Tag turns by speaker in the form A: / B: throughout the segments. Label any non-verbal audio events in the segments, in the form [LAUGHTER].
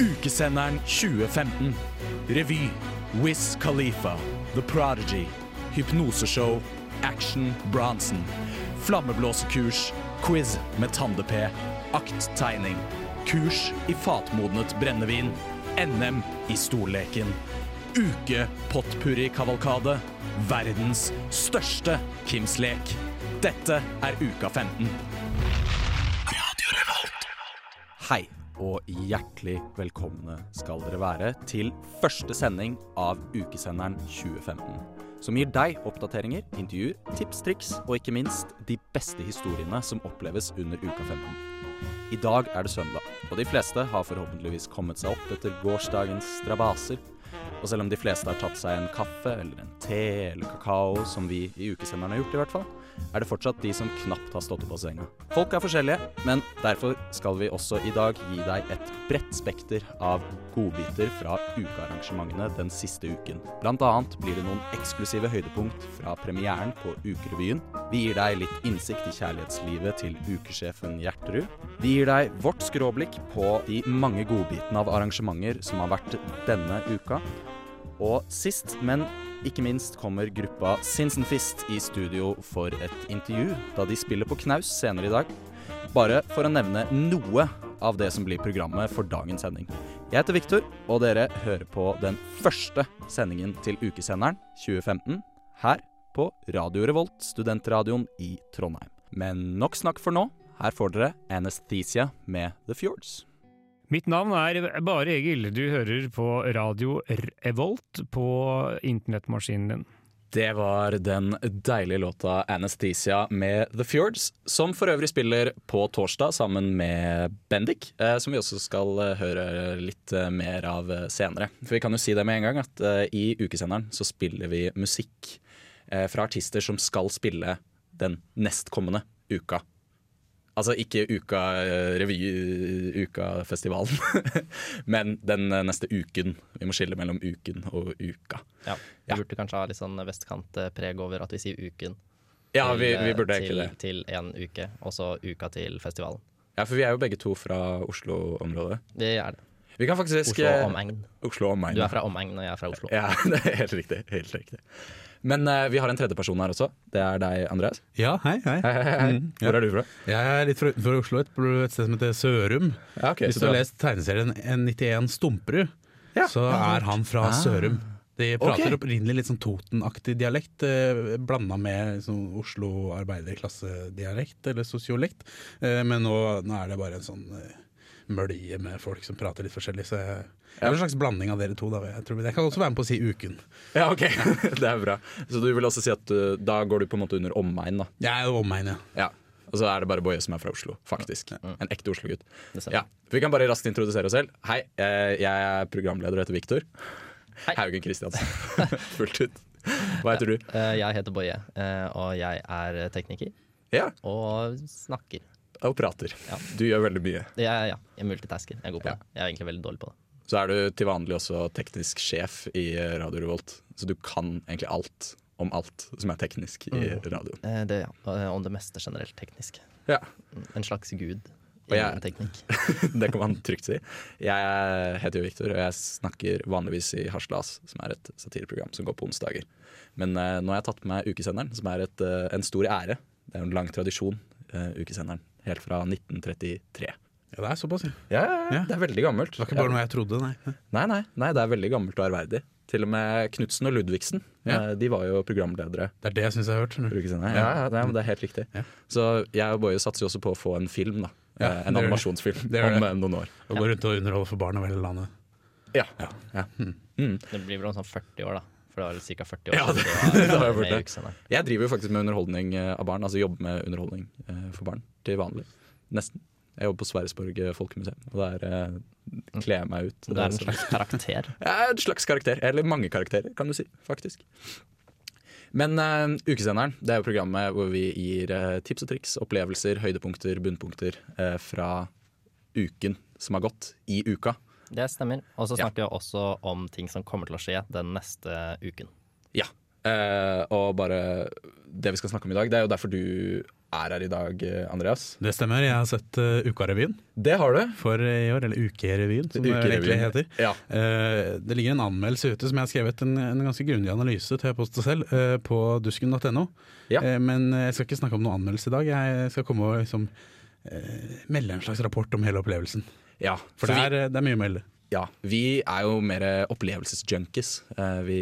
A: Ukesenderen 2015. Revy. Wiz Khalifa. The Prodigy. Hypnoseshow. Action Bronson. Flammeblåsekurs. Quiz med Tande-P. Akttegning. Kurs i fatmodnet brennevin. NM i stolleken. Uke potpurri-kavalkade. Verdens største Kims lek. Dette er Uka 15. Hei, og hjertelig velkomne skal dere være til første sending av Ukesenderen 2015. Som gir deg oppdateringer, intervjuer, tips, triks og ikke minst de beste historiene som oppleves under Uka 15. I dag er det søndag, og de fleste har forhåpentligvis kommet seg opp etter gårsdagens strabaser. Og selv om de fleste har tatt seg en kaffe eller en te eller kakao, som vi i ukesenderen har gjort i hvert fall, er det fortsatt de som knapt har stått opp av senga. Folk er forskjellige, men derfor skal vi også i dag gi deg et bredt spekter av godbiter fra ukearrangementene den siste uken. Blant annet blir det noen eksklusive høydepunkt fra premieren på Ukerevyen. Vi gir deg litt innsikt i kjærlighetslivet til ukesjefen Gjerterud. Vi gir deg vårt skråblikk på de mange godbitene av arrangementer som har vært denne uka. Og sist, men ikke minst kommer gruppa Sinsenfist i studio for et intervju, da de spiller på knaus senere i dag. Bare for å nevne noe av det som blir programmet for dagens sending. Jeg heter Viktor, og dere hører på den første sendingen til Ukesenderen 2015 her på Radio Revolt, studentradioen i Trondheim. Men nok snakk for nå. Her får dere Anesthesia med The Fjords.
B: Mitt navn er Bare Egil. Du hører på radio Revolt på internettmaskinen din.
A: Det var den deilige låta 'Anesthesia' med The Fjords, som for øvrig spiller på torsdag sammen med Bendik, eh, som vi også skal eh, høre litt eh, mer av senere. For vi kan jo si det med en gang at i ukesenderen så spiller vi musikk fra artister som skal spille den nestkommende uka. Altså ikke uka eh, revy, ukafestivalen, [LAUGHS] men den eh, neste uken. Vi må skille mellom uken og uka.
C: Ja, Vi
A: Ja.
C: burde kanskje ha litt sånn vestkantpreg over at vi sier uken.
A: Ja,
C: til,
A: vi burde
C: til,
A: egentlig det.
C: Til en uke, og så uka til festivalen.
A: Ja, For vi er jo begge to fra Oslo-området.
C: Det er det.
A: Vi kan faktisk
C: Oslo
A: eh,
C: omegn.
A: Oslo omegn.
C: Du er fra omegn, og jeg er fra Oslo.
A: Ja, [LAUGHS] det er helt riktig. Helt riktig. Men eh, vi har en tredje person her også. Det er deg, Andreas.
D: Ja, hei, hei.
A: Hei, hei, hei.
D: Mm,
A: Hvor
D: ja.
A: er du fra?
D: Jeg er litt fra utenfor Oslo, et, et sted som heter Sørum.
A: Ja, okay,
D: Hvis du har lest tegneserien N91 Stumperud,
A: Ja,
D: så er han fra
A: Ah.
D: Sørum. De prater
A: okay.
D: opprinnelig litt sånn Toten-aktig dialekt, eh, blanda med sånn Oslo arbeiderklassedialekt, eller sosiolekt. Eh, men nå, nå er det bare en sånn eh, mølje med folk som prater litt forskjellig. Så jeg, det er en slags blanding av dere to. Da. Jeg, tror, jeg kan også være med på å si Uken.
A: Ja, ok. [LAUGHS] det er bra. Så du vil også si at du, da går du på en måte under omegn, da?
D: Jeg er omegn, ja.
A: Ja. Og så er det bare Boje som er fra Oslo, faktisk. En ekte Oslo-gutt. Ja. Vi kan bare raskt introdusere oss selv. Hei, eh, jeg er programleder og heter Viktor. Haugen Kristiansen. [LAUGHS] Fullt ut. Hva heter du?
C: Eh, Jeg heter Boje, eh, og jeg er tekniker
A: Ja,
C: og snakker.
A: Og prater.
C: Ja.
A: Du gjør veldig mye.
C: Jeg, ja, jeg er multitasker. Jeg er god på
A: Ja.
C: det. Jeg er egentlig veldig dårlig på det.
A: Så er du til vanlig også teknisk sjef i eh, Radio Revolt. Så du kan egentlig alt om alt som er teknisk i radio.
C: Eh, Det, ja. og- Og det meste generelt teknisk.
A: Ja,
C: En slags gud
A: Og jeg-
C: teknikk. [LAUGHS]
A: det kan man trygt si. Jeg heter jo Viktor, og jeg snakker vanligvis i Haslas, som er et satireprogram som går på onsdager. Men eh, nå har jeg tatt med meg Ukesenderen, som er et, eh, en stor ære. Det er jo en lang tradisjon, eh, Ukesenderen. Helt fra 1933.
D: Ja, det er såpass, ja.
A: Ja,
D: Ja.
A: det er veldig gammelt.
D: Det var ikke bare noe jeg trodde, nei.
A: Nei, nei, nei, det er veldig gammelt og ærverdig. Til og med Knutsen og Ludvigsen
D: Ja.
A: eh, De var jo programledere.
D: Det er det jeg syns jeg har hørt.
A: ukesenderen. Ja, ja, det, er, det er helt riktig.
D: Ja.
A: Så jeg og Boje satser jo også på å få en film. da
D: Ja,
A: Eh, En
D: det gjør det.
A: animasjonsfilm
D: Det
A: om
D: det.
A: eh, noen år.
D: Og gå rundt og underholde for barn over hele landet.
A: Ja, ja. Mm.
C: Det blir vel om sånn 40 år, da. For det var ca. 40 år
A: Ja, det,
C: det- [LAUGHS]
A: det har
C: var
A: jeg det. Jeg driver jo faktisk med underholdning eh, av barn. Altså jobber med underholdning eh, for barn til vanlig. Nesten. Jeg jobber på Sverresborg eh, folkemuseum, og der eh, kler jeg meg ut.
C: Du er en slags karakter.
A: Jeg er en slags karakter. Eller mange karakterer, kan du si. Faktisk. Men uh, Ukesenderen det er jo programmet hvor vi gir uh, tips og triks, opplevelser, høydepunkter, bunnpunkter uh, fra uken som har gått i uka.
C: Det stemmer. Og så
A: Ja.
C: snakker vi også om ting som kommer til å skje den neste uken.
A: Ja. Eh, og bare det vi skal snakke om i dag, det er jo derfor du er her i dag, Andreas.
D: Det stemmer, jeg har sett uh, Ukarevyen
A: Det har du.
D: for i år, eller Ukerevyen som det egentlig heter.
A: Ja.
D: Uh, det ligger en anmeldelse ute som jeg har skrevet en, en ganske grundig analyse til post selv uh, på dusken.no.
A: Ja.
D: Uh, men jeg skal ikke snakke om noen anmeldelse i dag. Jeg skal komme og liksom, melde en slags rapport om hele opplevelsen.
A: Ja.
D: For det er, det er mye å melde.
A: Ja, vi er jo mer opplevelsesjunkies. Eh, Vi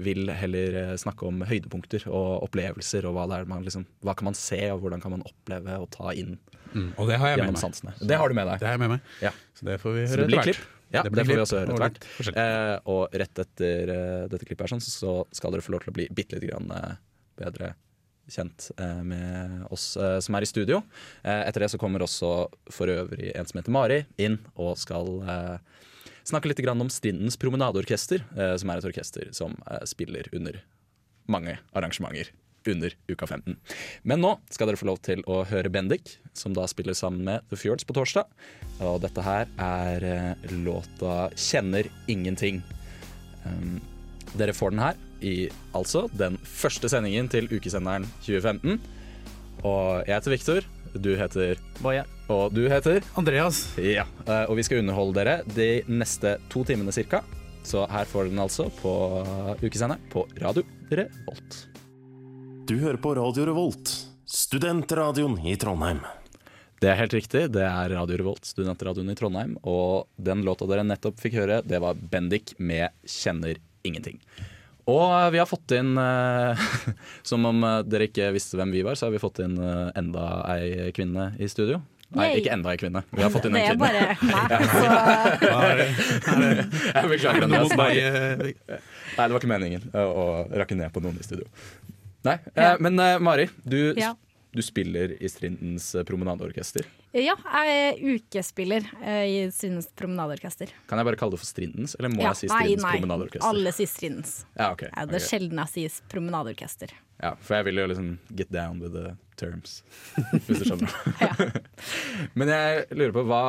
A: vil heller eh, snakke om høydepunkter og opplevelser, og hva, det er man liksom, hva kan man se, og hvordan kan man oppleve og ta inn
D: Mm, og det har jeg med meg.
A: sansene. Det har du med deg.
D: Det har jeg med meg.
A: Ja.
D: Så det får vi høre etter hvert.
A: Ja,
D: Det
A: det, får vi også høre etter hvert. Eh, og rett etter uh, dette klippet her, sånn, så skal dere få lov til å bli bitte litt grann, uh, bedre kjent eh, med oss eh, som er i studio. Eh, etter det så kommer også for øvrig en som heter Mari inn og skal snakke litt om Strindens promenadeorkester, som er et orkester som spiller under mange arrangementer under uka 15. Men nå skal dere få lov til å høre Bendik, som da spiller sammen med The Fjords på torsdag. Og dette her er låta 'Kjenner ingenting'. Um, dere får den her i altså den første sendingen til ukesenderen 2015. Og jeg heter Viktor. Du heter
C: Boje.
A: Og du heter
D: Andreas,
A: Ja. eh, Og vi skal underholde dere de neste to timene cirka. Så her får dere den altså på ukesenderen på Radio Revolt.
E: Du hører på Radio Revolt, studentradioen i Trondheim.
A: Det er helt riktig. Det er Radio Revolt, studentradioen i Trondheim. Og den låta dere nettopp fikk høre, det var Bendik med 'Kjenner ingenting'. Og vi har fått inn, eh, [LAUGHS] som om eh, dere ikke visste hvem vi var, så har vi fått inn eh, enda ei kvinne i studio. Nei,
F: Yay.
A: ikke enda ei kvinne. Vi har fått inn
F: Det
A: en
F: er
A: kvinne.
F: bare [LAUGHS] meg. Så [LAUGHS]
D: er det?
A: Jeg beklager, Andreas. Nei, det var ikke meningen å, rakke ned på noen i studio. Nei, eh,
F: Ja.
A: Men eh, Mari, du,
F: Ja.
A: Du spiller i Strindens eh, promenadeorkester.
F: ja, jeg er ukespiller eh, i Strindens promenadeorkester.
A: Kan jeg bare kalle det for Strindens, eller må
F: Ja,
A: jeg si
F: nei,
A: Strindens
F: nei,
A: promenadeorkester?
F: alle sier Strindens.
A: Ja, okay,
F: Ja, det er
A: ok.
F: sjelden jeg sier promenadeorkester.
A: Ja, for jeg vil jo liksom get down with the terms, [LAUGHS] hvis du skjønner. [LAUGHS] Men jeg lurer på, hva,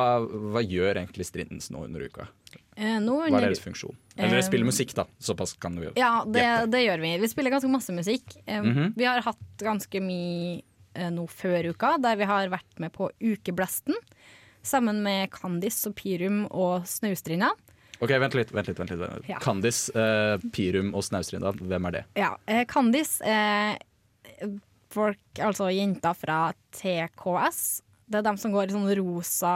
A: hva gjør egentlig Strindens nå under uka?
F: Eh, nå
A: Hva er deres funksjon? Eller dere
F: Eh,
A: spiller musikk, da. Såpass kan vi jo.
F: ja, det, det gjør vi. Vi spiller ganske masse musikk. Mm
A: -hmm.
F: Vi har hatt ganske mye eh, nå før uka, der vi har vært med på Ukeblasten. Sammen med Candice og Pyrum og Snaustrinda.
A: Ok, vent litt. vent litt, vent litt.
F: Ja.
A: Candice, eh, Pirum og Snaustrinda, hvem er det?
F: Ja, eh, Candice er folk, altså jenter fra TKS. Det er dem som går i sånn rosa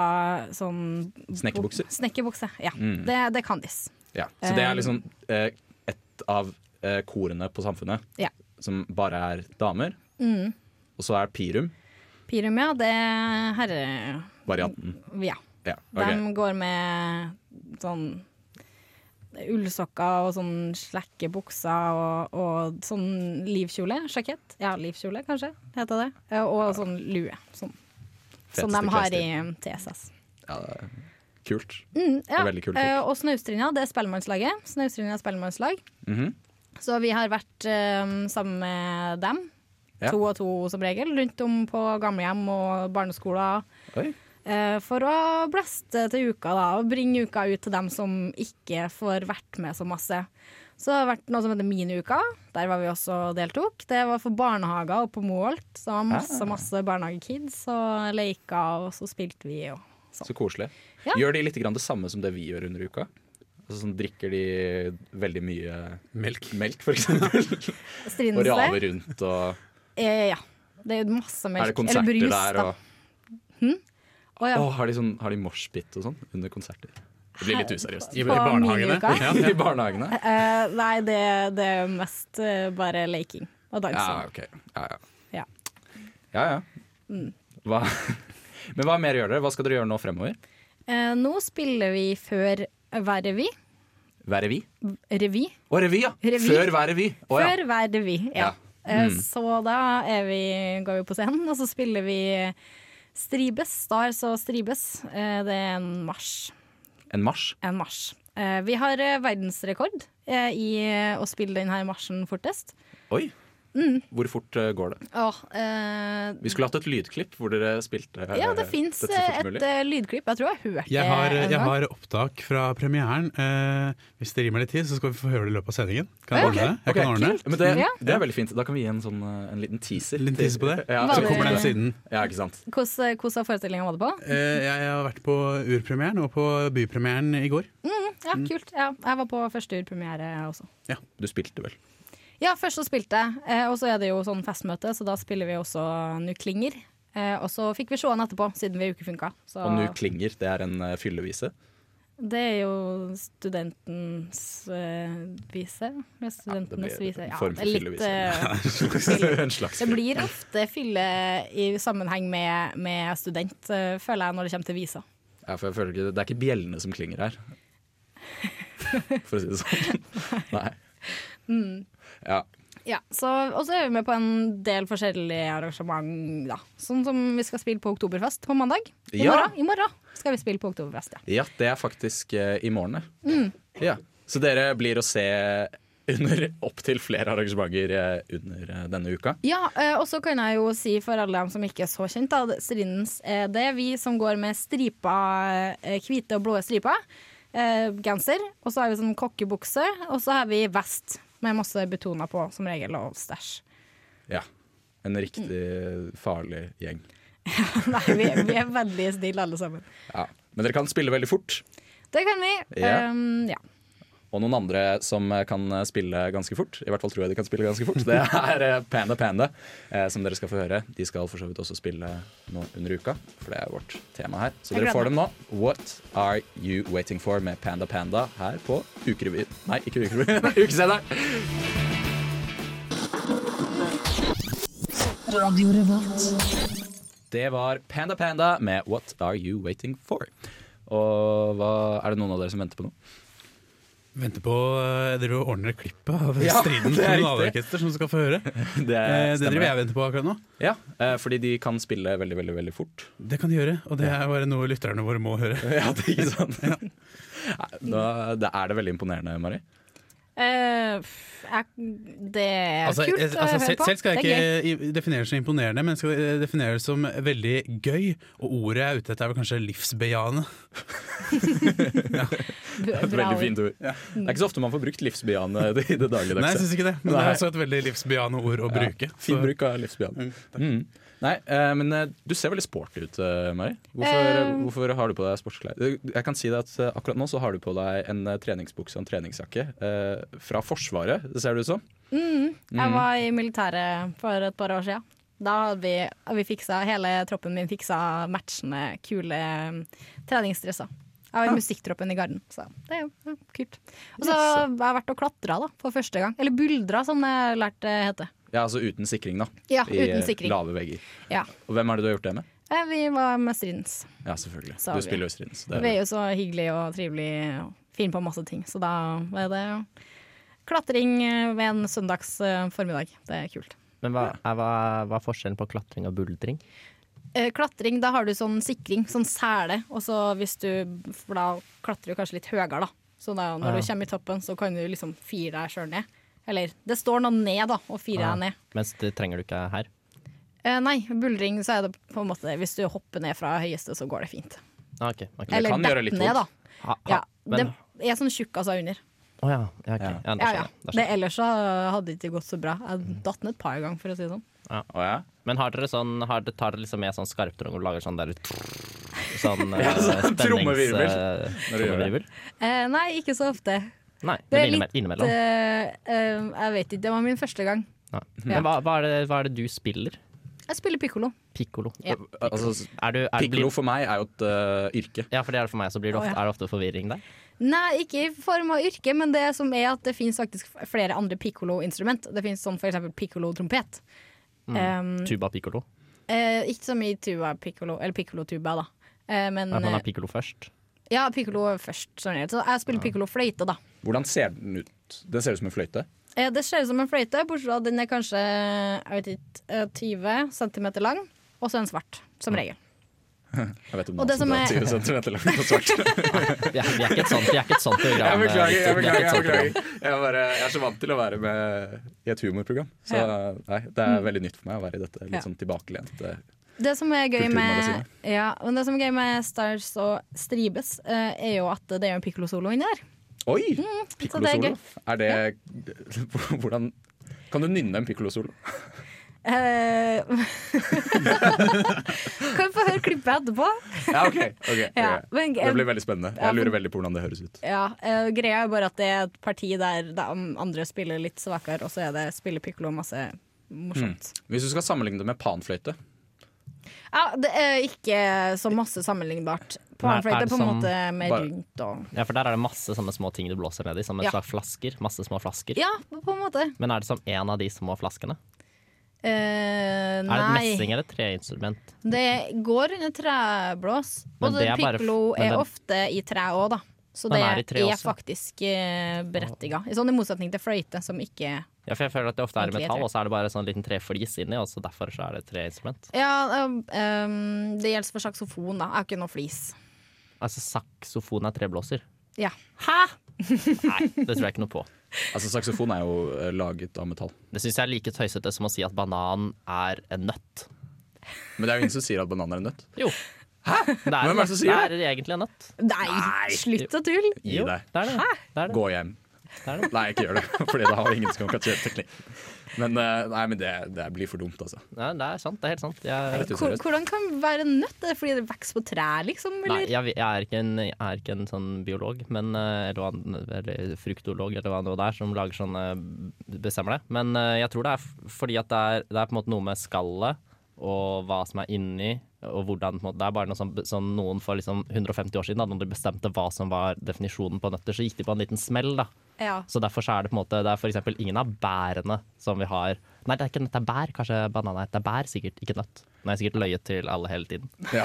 F: sånn? Snekkerbukse, ja.
A: Mm.
F: Det, det er Candice.
A: Ja, Så det
F: Eh,
A: er liksom eh, et av eh, korene på Samfunnet
F: Ja.
A: som bare er damer.
F: Mm.
A: Og så er Pirum
F: Pyrum, ja, det er herre...
A: varianten.
F: Ja.
A: Ja,
F: De går med sånn ullsokker og sånn slekke bukser og, og sånn livkjole. Sjakett. Ja, livkjole, kanskje, heter det. Eh, Og sånn lue. Sånn. Som de har i. TSS.
A: Ja, det er kult.
F: Mm, ja.
A: veldig kult Uh,
F: og Snaustrinda, det er Spellemannslaget. Snaustrinda Spellemannslag.
A: Mhm.
F: Så vi har vært uh, sammen med dem,
A: Ja.
F: to og to som regel, rundt om på gamlehjem og barneskoler.
A: Oi.
F: eh, for å blaste til uka, da, og bringe uka ut til dem som ikke får vært med så masse. Så det har vært noe som heter Miniuka. Der var vi også deltok. Det var for barnehager og på Moholt. Så det var masse,
A: Ah.
F: masse barnehagekids og leika, og så spilte vi og sånn.
A: Så koselig.
F: Ja.
A: Gjør de litt grann det samme som det vi gjør under uka? Altså sånn, Drikker de veldig mye
D: Melk.
A: melk, for eksempel? og raver rundt og
F: Eh, ja. Det er masse melk.
A: Er det konserter
F: Eller brus,
A: der og
F: hm? oh, ja.
A: oh, Har de, sånn, har de moshpit og sånn under konserter? Det blir litt useriøst.
D: I, i barnehagene. Ja, [LAUGHS]
A: I barnehagene?
F: Eh, nei, det, det er mest uh, bare leking og dansing.
A: Ja, ok. Ja, ja.
F: Ja.
A: ja, ja.
F: Mm.
A: Hva? [LAUGHS] Men hva mer gjør dere? Hva skal dere gjøre nå fremover?
F: Eh, nå spiller vi før hver revy.
A: Hver revy?
F: Revy.
A: Å, revy, ja! Før hver revy. Oh, ja.
F: Før hver revy, ja. Eh,
A: Mm.
F: Så da er vi, går vi på scenen, og så spiller vi Stribes, Stars og Stribes. Eh, det er en marsj.
A: En marsj?
F: En marsj. Eh, vi har verdensrekord i å spille denne marsjen fortest.
A: Oi! Hvor fort uh, går det?
F: Oh, uh,
A: Vi skulle hatt et lydklipp hvor dere spilte eh,
F: ja, det fins et eh, lydklipp. Jeg tror jeg har hørt
D: Jeg har,
F: det
D: jeg har opptak fra premieren. Eh, hvis det gir meg litt tid, så skal vi få høre det i løpet av sendingen. Kan jeg ordne det? Jeg
A: Ok,
D: kan ordne det.
A: Men det, det er veldig fint. Da kan vi gi en, sånn, en liten teaser.
D: Liten teaser på det?
A: Ja,
D: Så kommer den siden.
A: ja ikke sant.
F: Hvordan hvordan forestillinga var det på?
D: Eh, jeg, jeg har vært på urpremieren og på bypremieren i går.
F: Ja, kult. Ja, jeg var på første urpremiere også.
A: Du spilte vel.
F: Ja, først så spilte jeg, eh, og så er det jo sånn festmøte, så da spiller vi også Nu klinger. Eh, og så fikk vi se den etterpå, siden vi ukefunka. Så
A: Og Nu klinger, det er en eh, fyllevise.
F: det er jo studentens vise. Med studentenes
A: blir
F: vise. Ja, det er litt eh, [LAUGHS]
A: en slags
F: Det blir ofte fylle i sammenheng med, med student, føler jeg, når det kommer til visa.
A: Ja, for jeg føler ikke, Det er ikke bjellene som klinger her. For å si det sånn. [LAUGHS] Nei.
F: Mm.
A: Ja.
F: Ja, så, Og så er vi med på en del forskjellige arrangement, da. Sånn som vi skal spille på Oktoberfest på mandag. I,
A: Ja.
F: morgen, I morgen skal vi spille på Oktoberfest, ja.
A: ja, det er faktisk uh, i morgen.
F: Mm.
A: Ja. Så dere blir å se under [LAUGHS] opptil flere arrangementer eh, under eh, denne uka.
F: Ja, og så kan jeg jo si for alle dem som ikke er så kjent, da, Strindens er vi som går med stripa, hvite og blå striper. Genser. Og så har vi sånn kokkebukse, og så har vi vest med masse Betona på, som regel, og stæsj.
A: Ja. En riktig farlig gjeng. [LAUGHS]
F: Nei, vi, vi er veldig snille alle sammen.
A: Ja. Men dere kan spille veldig fort.
F: Det kan vi.
A: Ja.
F: Um, ja.
A: Og noen andre som eh, kan spille ganske fort, i hvert fall tror jeg de kan spille ganske fort, det er eh, Panda Panda, eh, som dere skal få høre. De skal for så vidt også spille nå under uka, for det er vårt tema her. Så dere får dem nå. What are you waiting for med Panda Panda her på Ukerevyen. Nei, ikke Ukerevyen, [LAUGHS] Ukesenderen. Det var Panda Panda med What are you waiting for? Og hva, er det noen av dere som venter på noe?
D: Venter på uh, Dere ordner klippet av
A: Ja, [LAUGHS] riktig.
D: kommunalorkester som skal få høre. [LAUGHS]
A: Det,
D: Eh, det driver jeg venter på akkurat nå.
A: Ja, eh, fordi de kan spille veldig, veldig veldig fort.
D: Det kan de gjøre, og det er bare noe lytterne våre må høre. [LAUGHS]
A: Ja, det er ikke sant? ja. Da, det er det veldig imponerende, Mari.
F: Eh, jeg, det er
D: Altså,
F: kult
D: jeg-
F: å
D: altså,
F: høre
D: selv,
F: på.
D: selv skal jeg ikke definere det som imponerende, men skal eh, definere det som veldig gøy. Og ordet jeg er ute etter, er vel kanskje livsbejaende. [LAUGHS]
F: et
A: Veldig fint ord. Det er ikke så ofte man får brukt livsbejaende i det
D: Nei, jeg syns ikke det, men det er også et veldig livsbejaende ord å bruke.
A: Ja, fin bruk av livsbejaende. Mm. Nei, eh, men eh, du ser veldig sporty ut, eh, Mari. Hvorfor,
F: um,
A: hvorfor har du på deg sportsklær? Jeg kan si at Akkurat nå så har du på deg en treningsbukse og en treningsjakke fra Forsvaret, det ser det ut som.
F: Mm. Jeg
A: Mm.
F: var i militæret for et par år siden. Da hadde vi, vi fiksa, hele troppen min fiksa matchende, kule treningsdresser. Jeg var i musikktroppen i Garden, så det er jo kult. Og så har jeg vært og klatra da, for første gang. Eller buldra, som det lærte det heter.
A: Ja, altså uten sikring, da.
F: Ja,
A: I
F: uten sikring.
A: lave vegger.
F: Ja.
A: Og hvem er det du har gjort det med?
F: Eh, Vi var med strins
A: Ja, selvfølgelig.
F: Så
A: Du
F: vi-
A: spiller jo Strins. Det
F: Vi er jo så hyggelig og trivelig og på masse ting, så da er det klatring eh, ved en søndags eh, formiddag. Det er kult.
C: Men hva er, hva, hva er forskjellen på klatring og buldring?
F: Eh, Klatring, da har du sånn sikring, sånn sele, og så hvis du For da klatrer du kanskje litt høyere, da. Så da, når
C: ja.
F: du kommer i toppen, så kan du liksom fire deg sjøl ned. Eller det står noe ned, da, og fire
C: Ah.
F: deg ned.
C: Mens det trenger du ikke her.
F: Eh, nei, buldring så er det på en måte Hvis du hopper ned fra høyeste, så går det fint.
C: Ah, okay, okay.
F: Eller
A: kan gjøre
F: dett
A: litt
F: ned, da.
C: Ha, ha,
F: Ja,
C: men,
F: det er sånn tjukkaser under.
C: Å ja. ja, okay.
A: Ja.
C: ja,
F: Ja, ja. Det, ellers så hadde det ikke gått så bra. Jeg datt ned et par ganger, for å si det sånn.
A: Å ja?
C: Men har dere sånn, har dere, tar dere liksom med sånn skarptrong og lager sånn der Sånn [LAUGHS]
A: Ja,
C: eh,
A: sånn
C: spennings...
A: trommevirvel
C: eh?
F: Eh, nei, ikke så ofte.
C: Nei,
F: Det er litt,
C: innimellom.
F: Uh, eh, jeg vet ikke, det var min første gang.
C: Ja. Men hva, hva, er det, hva er det du spiller?
F: Jeg spiller pikkolo.
C: Pikkolo.
F: Ja.
A: Altså,
C: Er du, er
A: Piccolo for meg er jo et uh, yrke.
C: ja, for det er det for meg, så blir det ofte,
F: ja.
C: er det ofte forvirring der.
F: Nei, ikke i form av yrke, men det som er at det finnes faktisk flere andre pikkolo-instrument. Det finnes sånn for eksempel pikkolo-trompet.
C: Mm.
F: Um,
C: Tuba pikkolo.
F: Uh, ikke så mye tuba pikkolo, eller pikkolo-tuba, da. Uh, men
C: At man
F: eh,
C: har pikkolo først.
F: Ja, pikkolo først. Sånn, så jeg spiller pikkolo-fløyte, da.
A: Hvordan ser den ut? Den ser ut som en fløyte.
F: Eh, det ser ut som en fløyte, bortsett fra at den er kanskje jeg vet ikke, eh, 20 cm lang, og så er den svart, som regel. [LAUGHS]
A: Jeg vet om
F: Og det som er-
A: 20 centimeter langt og svart. [LAUGHS]
C: Vi er, er ikke et sånt, vi er ikke et sånt program.
A: Jeg beklager, jeg
C: er
A: beklager. Jeg, beklager. Jeg, bare, jeg er så vant til å være med i et humorprogram. Så nei, det er veldig nytt for meg å være i dette litt sånn tilbakelente.
F: Det som er gøy med, ja, det som er gøy med Stars og Stribes, uh, er jo at det er en piccolo-solo inni der.
A: Oi!
F: Mm, så
A: Piccolo
F: det er.
A: Er det [LAUGHS] Hvordan Kan du nynne en piccolo solo?
F: Eh, [LAUGHS] kan vi få høre klippet etterpå?
A: Ja, OK. okay.
F: Ja, men-
A: Det blir veldig spennende.
F: Ja,
A: Jeg lurer veldig på hvordan det høres ut.
F: Ja, uh, Greia er bare at det er et parti der de andre spiller litt svakere, og så er det spiller piccolo masse morsomt.
A: Hvis du skal sammenligne det med panfløyte
F: Ja, Det er ikke så masse sammenlignbart.
C: Men er-
F: Panfløyte
C: er det
F: på en måte mer rundt og
C: Ja, for der er det masse sånne små ting du blåser ned i, som en
F: Ja.
C: slags flasker. Masse små flasker.
F: Ja, på en måte.
C: Men er det som en av de små flaskene?
F: Eh,
C: Er det et messing eller et treinstrument?
F: Det går under treblås. Og
C: det er bare-
F: er
C: det-
F: ofte i tre òg, da. Så det
C: er
F: er faktisk eh, berettiga. Sånn I motsetning til fløyte, som ikke
C: Ja, for jeg føler at det ofte er metall, og så er det bare sånn liten treflis inni, og så derfor så er det tre treinstrument.
F: Ja, um, det gjelder for saksofon, da. Er ikke noe flis.
C: Altså saksofon er treblåser.
F: Ja.
C: Hæ?! [LAUGHS] Nei, det tror jeg ikke noe på.
A: Altså Saksofon er jo eh, laget av metall.
C: Det syns jeg er like tøysete som å si at banan er en nøtt.
A: Men det er jo ingen som sier at banan er en nøtt.
C: Jo. Hæ? Det er,
A: Hvem er det som sier
C: det er egentlig en nøtt.
F: Nei, slutt å tulle!
A: Gi deg.
C: Det er det. det, er det.
A: Gå hjem.
C: det, er det.
A: Nei, ikke gjør det, [LAUGHS] Fordi da har ingen som kan kjøre teknikk. Men, eh, nei, men det, det blir for dumt, altså.
C: Ja, det er sant. Det er helt sant. Jeg,
F: Hvor- Hvordan kan det være nøtt? Er det fordi det vokser på trær, liksom?
C: nei, jeg, jeg, er ikke en, jeg er ikke en sånn biolog, men, eh, eller, eller fruktolog, eller hva det er, som lager sånne bestemmer det. Men eh, jeg tror det er fordi at det er, det er på en måte noe med skallet og hva som er inni, og hvordan måte, Det er bare noe sånn, sånn noen for liksom 150 år siden, da når de bestemte hva som var definisjonen på nøtter, så gikk de på en liten smell, da.
F: Ja.
C: Så derfor så er det på en måte Det er eksempel ingen av bærene som vi har Nei, det er ikke nøtt, det er bær. Kanskje banan er Det er bær, sikkert, ikke nøtt. Nå har jeg sikkert løyet til alle hele tiden. [LAUGHS]
A: Ja.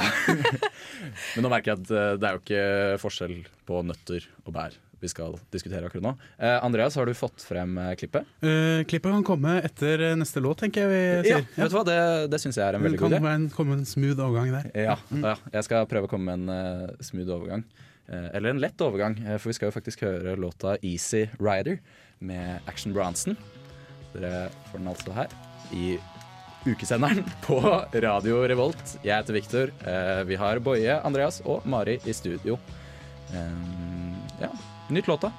A: Men nå merker jeg at eh, det er jo ikke forskjell på nøtter og bær vi skal diskutere akkurat nå. Eh, Andreas, har du fått frem eh, klippet?
D: Uh, klippet kan komme etter neste låt, tenker jeg vi sier.
A: Ja, vet du hva? Det, det syns jeg er en veldig god idé.
D: Det en, komme en smooth overgang der.
A: Ja, ja, jeg skal prøve å komme med en uh, smooth overgang. Uh, eller en lett overgang, for vi skal jo faktisk høre låta 'Easy Rider' med Action Bronson. Dere får den altså her i ukesenderen [LAUGHS] på Radio Revolt. Jeg heter Viktor. Eh, vi har Boje, Andreas og Mari i studio. Eh, ja, nytt låta.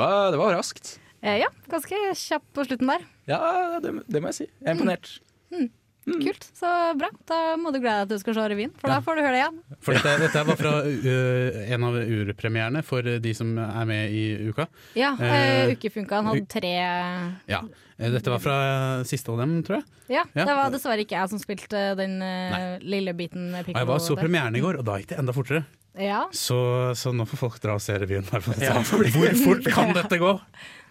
A: Var, det var raskt.
F: Eh, ja, ganske kjapp på slutten der.
A: Ja, det, det må jeg si. Jeg er imponert.
F: Mm. Kult, så bra. Da må du glede deg til du skal se revyen, for
D: Ja.
F: da får du høre det igjen.
D: For dette, dette var fra uh, en av urpremierene for de som er med i uka.
F: Ja,
D: Eh,
F: eh, Ukefunka han hadde tre
D: Ja. Dette var fra siste av dem, tror jeg.
F: Ja,
D: Ja.
F: det var dessverre ikke jeg som spilte den uh, lille biten med
D: jeg var så premieren i går, og da gikk det enda fortere.
F: Ja,
D: Så, så nå får folk dra og se revyen. her
A: Ja. [LAUGHS]
D: Hvor fort kan dette gå?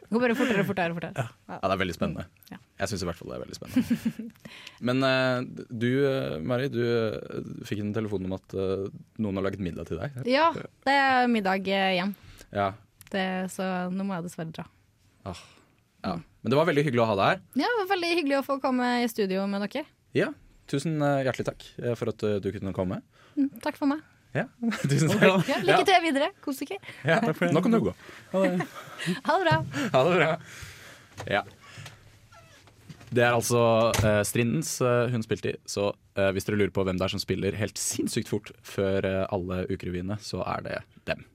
F: det går bare fortere og fortere. fortere.
A: Ja, det er veldig spennende.
F: Ja.
A: Jeg syns i hvert fall det er veldig spennende. [LAUGHS] Men uh, du, eh, Mari, du uh, fikk en telefon om at uh, noen har laget middag til deg.
F: Ja, det er middag hjem. igjen,
A: Ja.
F: det, så nå må jeg dessverre dra.
A: ja. Men det var veldig hyggelig å ha deg her.
F: Ja, det var veldig hyggelig å få komme i studio med dere.
A: Ja, Tusen hjertelig takk for at du kunne komme.
F: Mm, takk for meg.
A: Ja, [LAUGHS] Tusen takk.
F: Ja, lykke til videre. Kos dere.
A: Ja, nå kan du gå.
F: Ha det bra.
A: Ha det bra. Ja. Det er altså uh, Strindens uh, hun spilte i, så uh, hvis dere lurer på hvem det er som spiller helt sinnssykt fort før alle ukerevyene, så er det dem.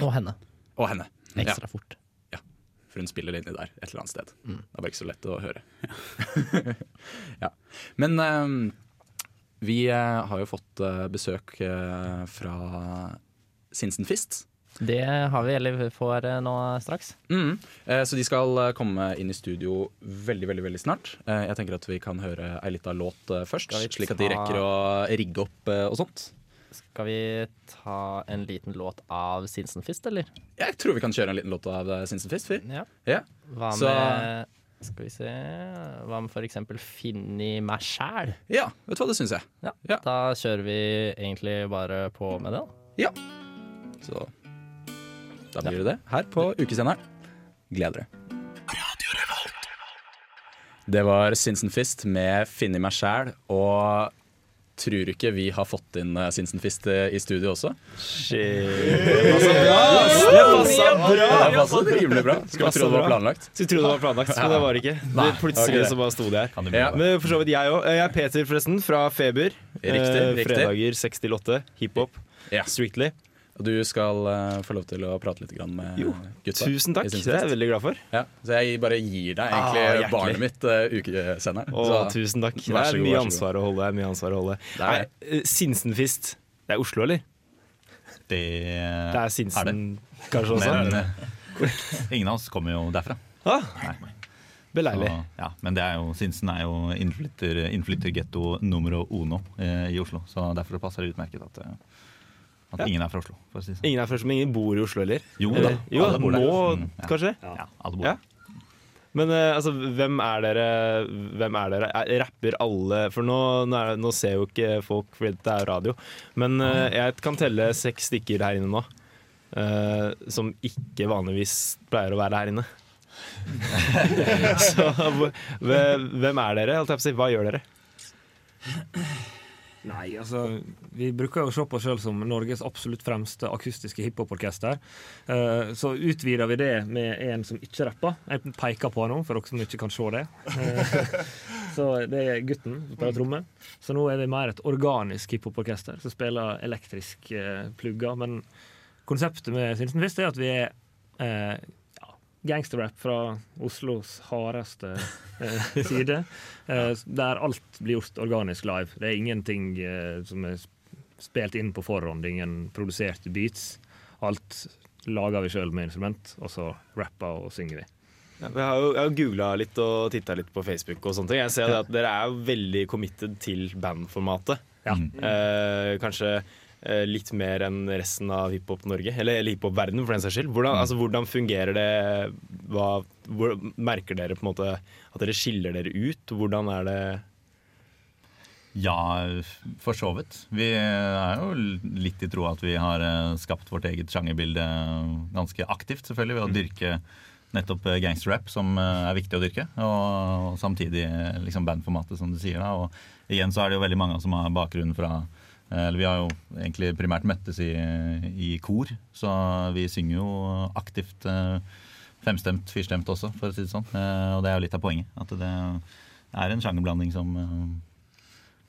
C: Og henne.
A: Og henne.
C: Ekstra fort.
A: For hun spiller inni der et eller annet sted. Det er bare ikke så lett å høre. ja. [LAUGHS] Men eh, vi eh, har jo fått eh, besøk eh, fra Sinsenfist.
C: Det har vi, eller får eh, nå straks.
A: Mm. Så de skal komme inn i studio veldig veldig, veldig snart. Jeg tenker at vi kan høre ei lita låt først, slik at de rekker å rigge opp og sånt.
C: Skal vi ta en liten låt av Sinsenfist, eller?
A: Jeg tror vi kan kjøre en liten låt av Sinsenfist. vi.
C: Ja.
A: Ja.
C: Hva
A: Så-
C: med Skal vi se Hva med eksempel 'Finni meg sjæl'?
A: ja, vet du hva, det syns jeg.
C: Ja.
A: Ja.
C: Da kjører vi egentlig bare på med det. da.
A: Så da blir det det her på Ukesenderen. Gleder dere. Det var Sinsen Fist med 'Finni meg sjæl', og tror ikke vi har fått inn eh, Sinsenfist eh, i studio også?
G: Det passa bra!
A: Det passet rimelig bra. Skal vi tro det var planlagt?
G: Skulle tro det var planlagt, men det var det ikke. Det plutselig så bare sto det her.
A: Ja.
G: Men for så vidt jeg òg. Jeg er Peter, forresten, fra Feber.
A: Riktig,
G: Eh,
A: riktig.
G: Fredager 6 til 8. Hiphop.
A: Ja.
G: Strictly.
A: Og du skal uh, få lov til å prate litt grann med
G: Jo,
A: gutta.
G: Tusen takk. Det er jeg veldig glad for.
A: Ja, så jeg bare gir deg
G: Ah,
A: egentlig
G: ah,
A: barnet mitt, uh, ukesenderen. Oh,
G: tusen takk. Det er
A: god,
G: mye ansvar å holde. Er mye ansvar å holde.
A: Det er.
G: Nei, eh, Sinsenfist. Det er Oslo, eller?
H: Det,
G: Det er Sinsen kanskje også?
H: Men ingen av oss kommer jo derfra.
G: Ah,
H: Nei.
G: beleilig.
H: Så, ja, men det er jo, Sinsen er jo innflytter, innflyttergetto numero uno eh, i Oslo. Så derfor passer det utmerket at, eh, at
G: Ja.
H: ingen er fra Oslo. Si sånn.
G: Ingen er fra Oslo, men ingen bor i Oslo heller?
H: Jo da,
G: Eller- jo,
H: alle bor der.
G: nå
H: Mm, ja.
G: kanskje?
H: Ja, alle bor der.
G: Men eh, altså, hvem er dere? Hvem er dere? Jeg rapper alle For nå, nå, er, nå ser jo ikke folk, fordi det er radio. Men eh, jeg kan telle seks stykker her inne nå. Uh, som ikke vanligvis pleier å være her inne. [LAUGHS] [LAUGHS] Så hvem er dere? Hva gjør dere?
I: Nei, altså Vi bruker jo å se på oss sjøl som Norges absolutt fremste akustiske hiphoporkester. Uh, så utvider vi det med en som ikke rapper. Jeg peker på han nå, for dere som ikke kan se det. Uh, så det er gutten som spiller tromme. Så nå er vi mer et organisk hiphoporkester som spiller elektrisk uh, plugger. Men konseptet med Sinsenfist er at vi er gangsterrap fra Oslos hardeste eh, [LAUGHS] side. Eh, der alt blir gjort organisk live. Det er ingenting eh, som er spilt inn på forhånd, ingen produserte beats. Alt lager vi sjøl med instrument, og så rapper og synger vi.
G: Ja, jeg har jo jeg har googla litt og titta litt på Facebook. og sånne ting Jeg ser det at Dere er jo veldig committed til bandformatet.
I: Ja.
G: Eh, kanskje litt mer enn resten av hiphop-Norge, eller, eller hiphop-verdenen for den saks skyld. Hvordan, altså, hvordan fungerer det? Hva, hvor, merker dere på en måte at dere skiller dere ut? Hvordan er det
H: Ja, for så vidt. Vi er jo litt i troa at vi har eh, skapt vårt eget sjangerbilde ganske aktivt, selvfølgelig, ved å dyrke nettopp eh, gangsterrap, som eh, er viktig å dyrke. Og samtidig eh, liksom bandformatet, som du sier. da, Og igjen så er det jo veldig mange som har bakgrunn fra eh, eller Vi har jo egentlig primært møttes i, i kor, så vi synger jo aktivt eh, femstemt, firstemt også, for å si det sånn. Eh, Og det er jo litt av poenget. At det er en sjangerblanding som eh,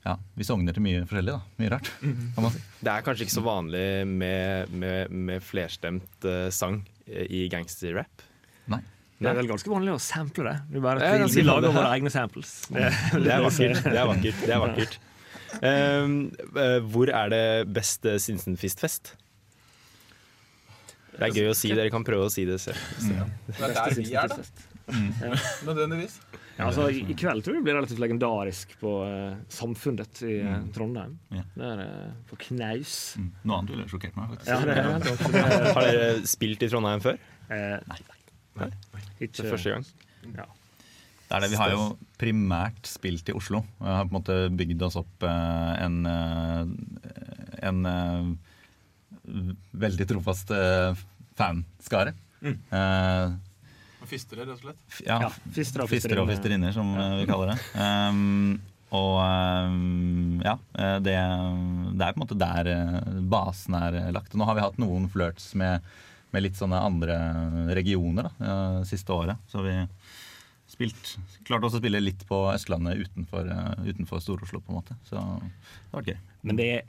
H: ja, vi sogner til mye forskjellig. da, Mye rart, kan man si.
G: Det er kanskje ikke så vanlig med, med, med flerstemt uh, sang i gangsterrap?
H: Nei.
I: Det er vel ganske vanlig å sample det. Er bare
G: Det er
I: vi, vi lager våre egne samples. Det,
G: Det er vakkert. Det er vakkert. Det er vakkert. Eh, hvor er det beste Sinsenfist-fest? Det er gøy å si. Dere kan prøve å si det selv.
J: Det er der vi er, da. Nødvendigvis.
I: Ja, altså, i, kveld tror jeg det blir relativt legendarisk på uh, Samfunnet i uh, Trondheim.
H: Ja.
I: Det er eh, på knaus.
H: Mm. Noe annet ville sjokkert meg, faktisk.
I: Ja, det er det. Det [LAUGHS] er- [LAUGHS]
G: Har dere spilt i Trondheim før?
I: Eh, nei.
G: Nei.
I: Ikke
G: Det er første gang?
I: Ja.
H: Det er det. Vi har jo primært spilt i Oslo. Vi har på en måte bygd oss opp eh, en, eh, en eh, veldig trofast fanskare.
J: Mm.
H: Eh,
J: Fistere, rett og slett.
H: ja,
I: Ja, fistere og
H: fistere og
I: fisterinner.
H: som ja. vi kaller det. Um, og um, ja, det, det er på en måte der basen er lagt. Nå har vi hatt noen flørts med, med litt sånne andre regioner da, siste året. Så vi spilt, klarte også å spille litt på Østlandet utenfor, eh, utenfor Stor-Oslo, på en måte. Så det var gøy.
I: Men det er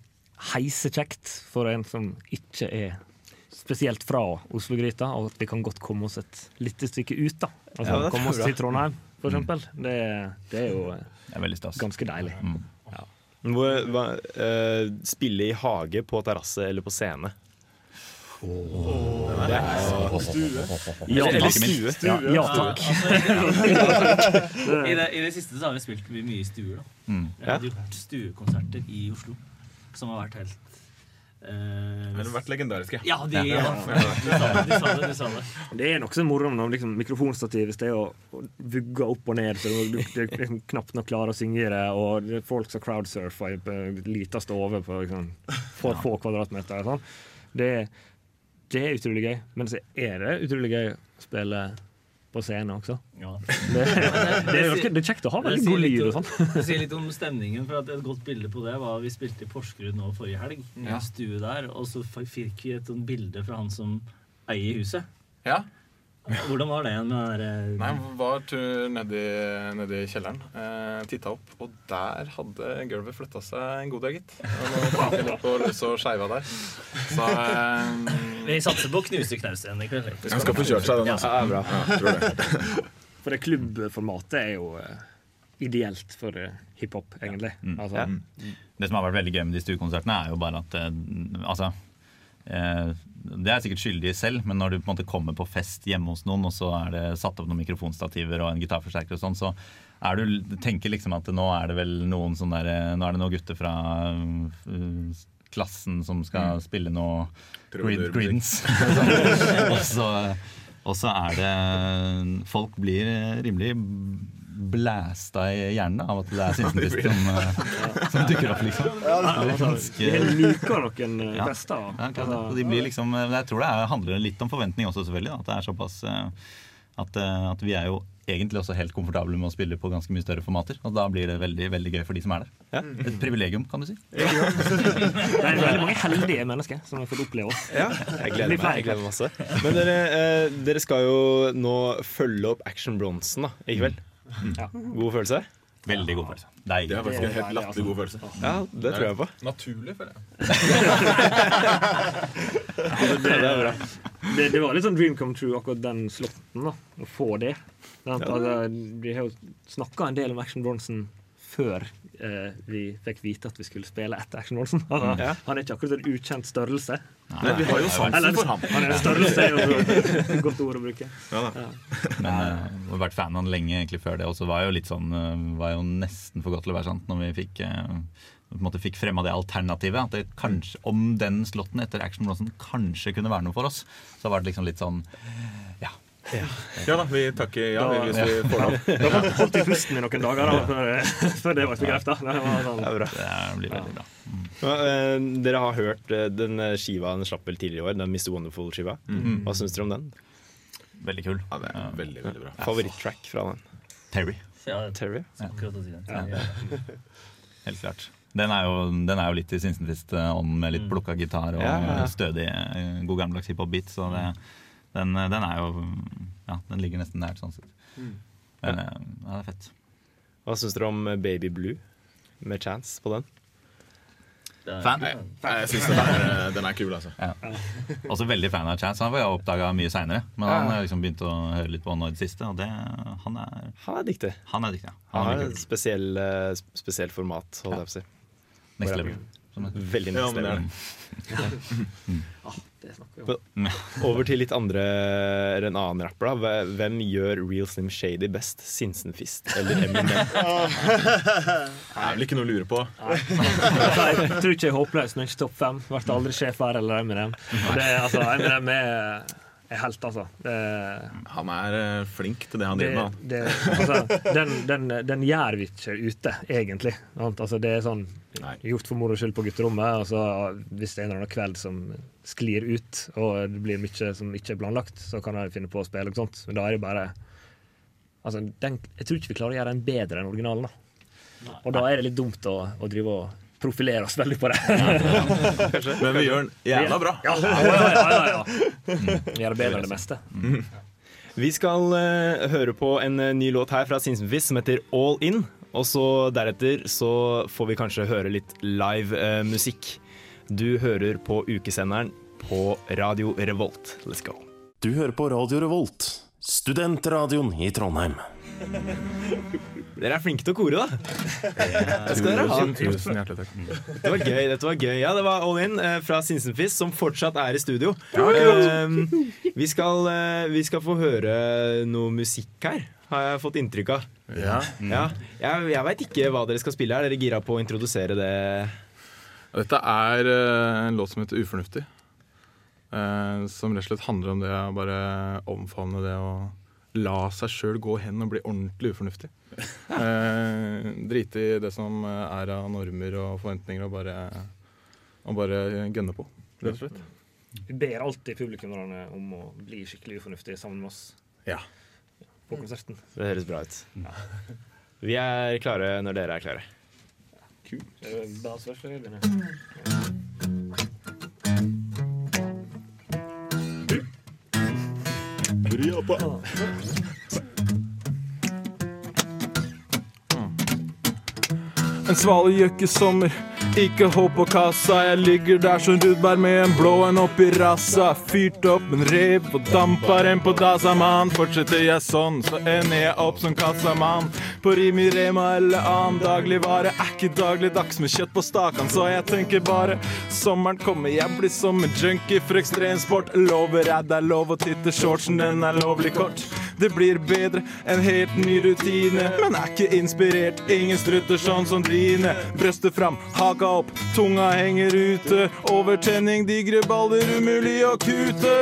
I: heisekjekt for en som ikke er spesielt fra Oslo-gryta, og at vi kan godt komme oss et lite stykke ut. da. Altså,
G: Ja,
I: komme oss til Trondheim, for eksempel. Det, det er jo
H: Det er stas.
I: ganske deilig.
H: Mm.
G: Ja. Hvor, hva, uh, spille i hage, på terrasse eller på scene? Det er jo
J: Stue.
I: Ja,
G: Eller stue.
I: Ja, ja takk. [LAUGHS]
K: I det, I det siste så har vi spilt mye, i stuer. da.
H: Mm.
K: Vi har gjort stuekonserter i Oslo som har vært helt eh,
J: De har vært legendariske.
K: Ja, de, ja. Du sa det, du sa det. Du sa det.
I: Det er nokså moro når liksom, mikrofonstativet står og, vugger opp og ned, så du, du, du liksom, knapt nok klarer å synge det, og det er folk som crowdsurfer i på lita stove på liksom, for få kvadratmeter. Sånn. Det, det er utrolig gøy. Men så er det utrolig gøy å spille på scenen også.
K: Ja.
I: Det, det, er, [LAUGHS] det er kjekt å ha veldig god lyd og sånn.
K: Det sier litt om stemningen. for at Et godt bilde på det var vi spilte i Porsgrunn nå forrige helg. I
J: Ja.
K: stue der, Og så fikk vi et sånt bilde fra han som eier huset.
J: Ja.
K: Hvordan var det igjen med den der,
J: Nei, var tur nedi, nedi kjelleren. Eh, Titta opp, og der hadde gulvet flytta seg en god del, gitt. Og nå fant vi litt på løs og skeiva der. Så eh,
K: Vi satser på å knuse knausen i kveld.
J: Han skal få kjørt seg, den. Altså.
G: Ja, bra.
J: Ja, tror det. [LAUGHS]
I: For det klubbformatet er jo eh, ideelt for eh, hiphop, egentlig.
H: Mm.
I: Altså,
G: Ja.
H: Det som har vært veldig gøy med de stuekonsertene, er jo bare at eh, Altså Det er sikkert skyldig selv, men når du på en måte kommer på fest hjemme hos noen, og så er det satt opp noen mikrofonstativer og en gitarforsterker og sånn, så er du, tenker liksom at nå er det vel noen sånn der Nå er det noen gutter fra klassen som skal spille noe grid,
J: Troubadourmusikk. [LAUGHS]
H: Og, så, og så er det Folk blir rimelig blæsta i hjernen av at det er [LAUGHS] Sinsenfist som, som dukker opp, liksom. Det
I: altså,
H: ganske-
I: vi luker noen eh,
H: Ja. ja, det. De blir liksom, jeg tror det er, handler litt om forventning også, selvfølgelig. Da. At det er såpass eh, at, eh, at vi er jo egentlig også helt komfortable med å spille på ganske mye større formater. Og da blir det veldig veldig gøy for de som er der.
G: Ja.
H: Et privilegium, kan du si. [LAUGHS]
I: Det er veldig mange heldige mennesker som har fått oppleve oss.
G: Ja, jeg gleder meg, jeg gleder meg masse. Men dere, eh, dere skal jo nå følge opp Action Bronsen da, i kveld.
I: Ja.
G: God følelse?
H: Veldig god følelse.
J: Det er
H: Deilig.
J: faktisk en helt latterlig god følelse.
G: Ja, det tror jeg på.
J: Naturlig, føler jeg. [LAUGHS]
G: Det det.
I: Det, det var litt sånn dream come true, akkurat den slåtten. Å få det. Sant? Altså, vi har jo snakka en del om Action Bronson før eh, vi fikk vite at vi skulle spille etter Action Bronson. Altså, [LAUGHS]
G: Ja.
I: Han er ikke akkurat en ukjent størrelse.
J: Nei, vi har jo sansen for ham.
I: han er en størrelse, er jo et godt ord å bruke.
J: Ja, da.
H: Men eh, jeg har vært fan av han lenge egentlig før det. Og så var jeg jo litt sånn eh, Var jo nesten for godt til å være sant når vi fikk eh, på en måte fikk fremma det alternativet. At det kanskje, om den slåtten etter Action Bronson kanskje kunne være noe for oss, så var det liksom litt sånn Ja.
J: Ja da, vi takker ja da, hvis vi får lov. [LAUGHS]
I: Da holdt, holdt i pusten i noen dager da, før, før det var bekrefta. Det sånn,
G: Det bra.
H: Det blir veldig bra.
G: Ja, eh, dere har hørt eh, den eh, skiva den slapp vel tidligere i år, den Mr. Wonderful-skiva. Hva syns dere om den?
H: Veldig kul.
J: Ja, det er veldig, veldig bra.
G: Favoritttrack fra den?
H: Terry.
K: Ja,
G: Terry?
H: Helt klart. Den er jo, den er jo litt i Sinsenfist-ånden med litt plukka gitar og
G: Ja, ja, ja.
H: stødig, god gammeldags hiphop-beat. Så det, den, den er jo Ja, den ligger nesten nært, sånn sett. Men eh, ja, det er fett.
G: Hva syns dere om eh, Baby Blue med Chance på den?
H: Fan?
J: Jeg syns den, den er kul, altså.
H: Ja. Også veldig fan av Chance. Han har jeg oppdaga mye seinere. Men han har liksom begynt å høre litt på nå i det siste, og det, han er
G: Han er dyktig.
H: Han er dyktig, ja.
G: Han
H: Han
G: har et
H: spesielt
G: spesiell, eh, spesielt format, holdt jeg på å si.
H: Next level. Som er-
G: Veldig
H: Ja,
G: next
H: men [LAUGHS] [LAUGHS] det snakker
G: vi
H: det.
G: Men Over til litt andre eller en annen rapper. da Hvem gjør Real Slim Shady best? Sinsenfist eller Eminem? [LAUGHS]
J: Det er vel ikke noe å lure på. Nei.
I: Jeg tror ikke jeg er håpløs, men ikke topp fem. Ble aldri sjef her eller Eminem. Det, er- altså, Eminem er, er helt, altså. Det,
J: Han er eh, flink til det han driver med.
I: altså den, den, den gjør vi ikke ute, egentlig. Altså, det er sånn gjort for moro skyld på gutterommet. Og så hvis det er en eller annen kveld som sklir ut, og det blir mye som ikke er planlagt, så kan jeg finne på å spille og sånt. Men da er det bare altså, den, Jeg tror ikke vi klarer å gjøre den bedre enn originalen. da. Og da er det litt dumt å, å drive og profilere oss veldig på det. [LAUGHS]
J: Men vi gjør den jævla bra.
I: Ja, ja, ja, ja, ja. Gjør det bedre enn det meste.
G: Vi skal eh, høre på en eh, ny låt her fra Sinsenfist som heter All In. Og så deretter så får vi kanskje høre litt live eh, musikk. Du hører på ukesenderen på Radio Revolt. Let's go.
E: Du hører på Radio Revolt, studentradioen i Trondheim. [LAUGHS]
G: Dere er flinke til å kore, da. Det skal dere ha.
J: Tusen hjertelig takk.
G: Dette var gøy. dette var gøy Ja, Det var All In eh, fra Sinsenfist, som fortsatt er i studio.
J: Ja.
G: Eh, vi, skal, eh, vi skal få høre noe musikk her, har jeg fått inntrykk av.
J: Ja.
G: Ja, jeg jeg veit ikke hva dere skal spille. Er dere gira på å introdusere det?
J: Dette er eh, en låt som heter Ufornuftig. Eh, som rett og slett handler om det å bare omfavne det å la seg sjøl gå hen og bli ordentlig ufornuftig. [LAUGHS] Eh, drite i det som er av normer og forventninger, og bare, og bare gønne på, rett og slett.
I: Vi ber alltid publikummerne om å bli skikkelig ufornuftige sammen med oss
J: Ja.
I: På konserten.
G: Det høres bra ut. Vi er klare når dere er klare.
I: Begynner?
L: En svale gjør ikke hold på kassa. Jeg ligger der som rudbær med en blå en oppi rassa. Fyrt opp en rev og damper en på Dasaman. Fortsetter jeg sånn, så ender jeg opp som kassamann. På Rimi, Rema eller annen dagligvare. Er ikke dagligdags med kjøtt på stakan, så jeg tenker bare sommeren kommer. Jeg blir som en junkie for ekstremsport. Lover jeg det er lov å titte shortsen, den er lovlig kort. Det blir bedre, en helt ny rutine. Men er ikke inspirert, ingen strutter sånn som dine. Brøstet fram, haka opp, tunga henger ute. Overtenning, digre baller, umulig å kute.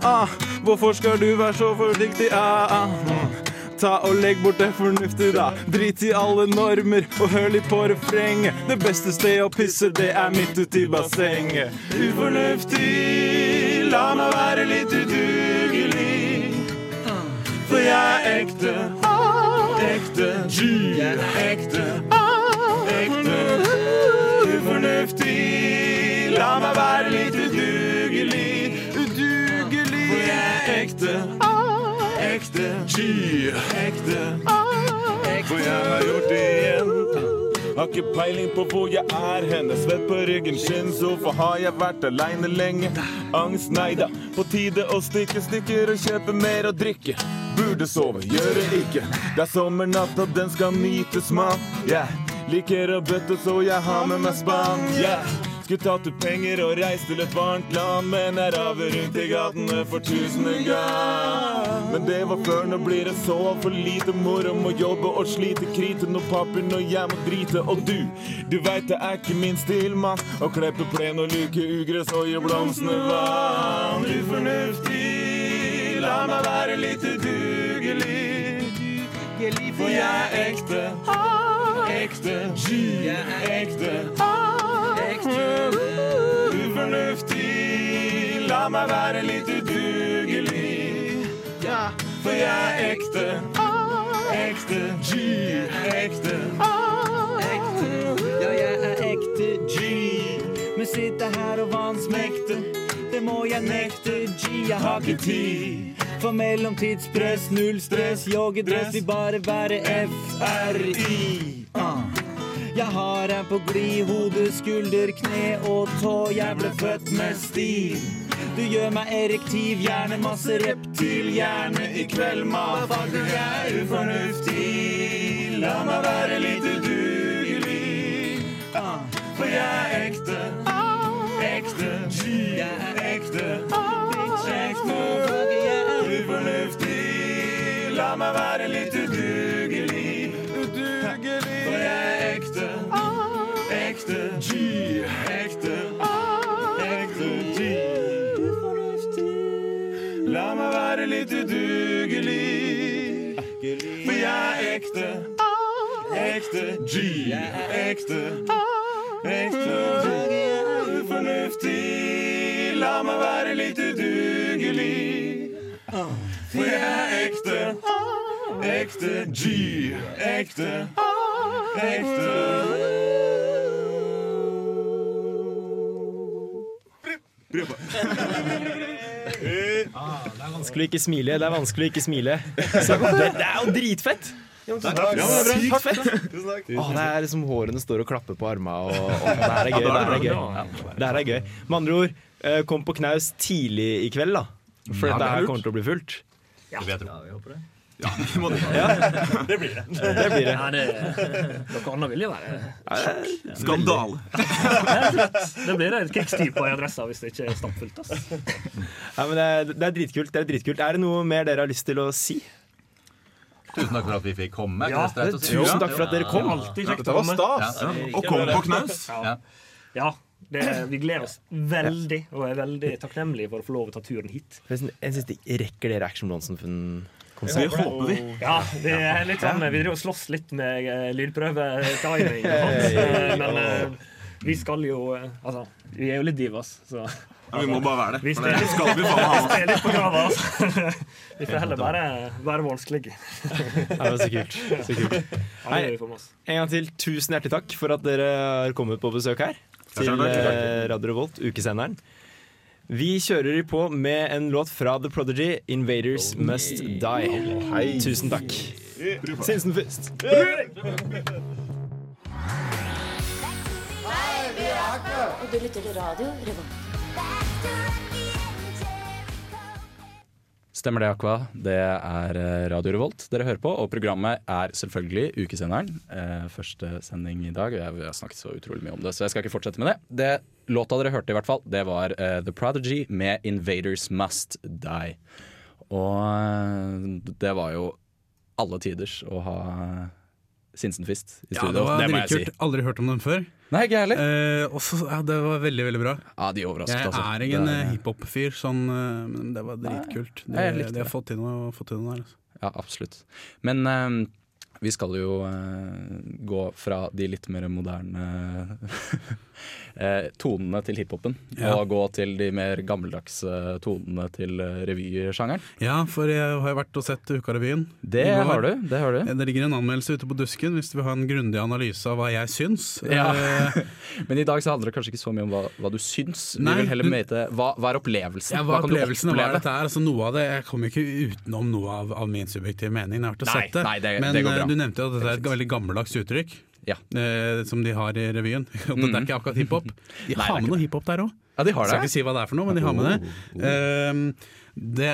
L: Ah, hvorfor skal du være så forsiktig? Ah, ah. mm. Ta og Legg bort det fornuftige, da. Drit i alle normer og hør litt på refrenget. Det beste stedet å pisse, det er midt uti bassenget. Ufornuftig, la meg være litt udugelig. For jeg er ekte, ekte G. Jeg er ekte, ekte Ufornuftig, la meg være litt udugelig. Udugelig. For jeg er ekte, ekte G. Ekte, For jeg har gjort det igjen. Har ikke peiling på hvor jeg er henne. Svett på ryggen, skinnsofa. Har jeg vært aleine lenge? Angst, nei da. På tide å stikke stykker og kjøpe mer å drikke. Burde sove, gjør det ikke. Det er sommernatt, den skal nytes, mann. Yeah. Liker å bøtte, så jeg har med meg spann. Yeah. Skulle tatt ut penger og reist til et varmt land, men jeg raver rundt i gatene for tusende gang. Men det var før, nå blir det så altfor lite moro. Må jobbe og slite, krite noe papir når jeg må drite. Og du, du veit det er ikke min stil, mann. Å klippe plen og luke ugress og gi blomstene vann. Ufornuftig, la meg være litt udugelig. For jeg er ekte, ekte G. Ekte, ekte Ufornuftig, la meg være litt udugelig. For jeg er ekte. Ekte, ekte
M: Ja, jeg er ekte G. Men sitter her og vansmekter. Det må jeg nekte. G, jeg har ikke tid. For mellomtidspress, null stress, joggedress vil bare være FRI. Uh. Jeg har en på glid, hode, skulder, kne og tå. Jeg ble født med stil. Du gjør meg erektiv, gjerne masse reptil. Gjerne i kveld, motherfucker, jeg er ufornuftig. La meg være litt udugelig. Ah, for jeg er ekte. Ekte. Jeg er ekte. Ekte. Jeg er ufornuftig. La meg være litt udugelig. Udugelig. For jeg er ekte. Ekte. G. Ekte. Ekte G. La meg være litt udugelig. For jeg er ekte. Ekte G. Ekte. Ekte G. Ufornuftig. La meg være litt udugelig. For jeg er ekte. Ekte G. Ekte.
G: Det er vanskelig å ikke smile. Det er vanskelig å ikke smile. Så det, det er jo dritfett! Tusen takk. Sykt fett! Åh, det er liksom hårene står og klapper på armene. Og, og, det her er gøy. Det her er gøy. Det her er gøy. Med andre ord, eh, kom på knaus tidlig i kveld, da. For
H: Ja,
G: dette
H: er
G: her kommer til å bli fullt.
H: Det ja
K: vi håper det.
G: Ja. [LAUGHS]
I: Det blir det. [LAUGHS]
G: Det blir det.
I: Ja, det Noe annet vil jo være
L: Skandale.
I: Det blir [LAUGHS] et krigstype i adressa hvis det ikke er stappfullt.
G: Ja, men det, er, det er dritkult. Det er dritkult. Er det noe mer dere har lyst til å si?
H: Tusen takk for at vi fikk komme.
G: Ja,
H: Det er
G: tusen takk for at dere kom.
I: Det alltid kjekt å
L: var stas.
H: Ja.
L: Og kom på knaus.
I: Ja. Det, vi gleder oss veldig, og er veldig takknemlige for å få lov å ta turen hit.
G: Forresten, Jeg synes de rekker dere Action Bronson-konsert.
L: Det håper vi.
I: Ja, det er litt sånn, Vi driver og slåss litt med lydprøvetiming. Men vi skal jo eh, Altså, vi er jo litt divas, så
L: Ja, vi må bare være det.
I: Vi
L: For det skal vi faen [LAUGHS]
I: vi
L: ha.
I: litt på kravet, altså. [LAUGHS] Vi får heller bare være vanskelige.
G: Det var så kult. Så kult.
I: Oss.
G: En gang til, tusen hjertelig takk for at dere har kommet på besøk her. Til eh, Radio Revolt, ukesenderen. Vi kjører på med en låt fra The Prodigy, 'Invaders Must Die'. Tusen takk. Sinsen først.
N: Og du lytter til radio Revolt.
A: Stemmer det, Aqua. Det er eh, Radio Revolt dere hører på, og programmet er selvfølgelig Ukesenderen. Eh, første sending i dag. Jeg, har snakket så utrolig mye om det, så jeg skal ikke fortsette med det. det låta dere hørte, i hvert fall, det var eh, The Prodigy med 'Invaders Must Die'. Og det var jo alle tiders å ha Sinsenfist i
D: Ja, det var
A: jeg si.
D: Aldri hørt om dem før.
A: Nei, ikke heller.
D: Eh, også, ja, det var veldig, veldig bra.
A: Ja, de overrasket,
D: Jeg
A: altså.
D: er ingen eh,
A: er-
D: hiphop-fyr, sånn, eh, men det var dritkult. De, de har fått til noe, fått til noe her. Altså.
A: Ja, absolutt. Men eh, vi skal jo eh, gå fra de litt mer moderne [LAUGHS] eh, tonene til hiphopen,
D: Ja.
A: og gå til de mer gammeldagse tonene til eh, revysjangeren.
D: Ja, for jeg har vært og sett Ukarevyen.
A: Det har du. Det har du.
D: Det ligger en anmeldelse ute på Dusken hvis du vil ha en grundig analyse av hva jeg syns.
A: Ja.
D: Eh, [LAUGHS]
A: Men i dag så handler det kanskje ikke så mye om hva, hva du syns.
D: Nei,
A: vi vil heller
D: du-
A: vite hva, hva er opplevelsen?
D: Ja, hva
A: kan du
D: opplevelsen var
A: oppleve?
D: dette er, altså Noe av det, Jeg kommer ikke utenom noe av, av min subjektive mening. Jeg har vært og sett det.
A: nei, det-
D: Men
A: det går
D: eh,
A: bra.
D: Du nevnte jo at dette er et veldig gammeldags uttrykk.
A: Ja.
D: Eh, som de har i revyen. [LAUGHS] Og det er ikke akkurat hiphop. [LAUGHS] De
A: Nei,
D: har med noe hiphop der òg.
A: Ja, de har
D: Skal ikke si hva det er for noe, men de har med det. Eh, det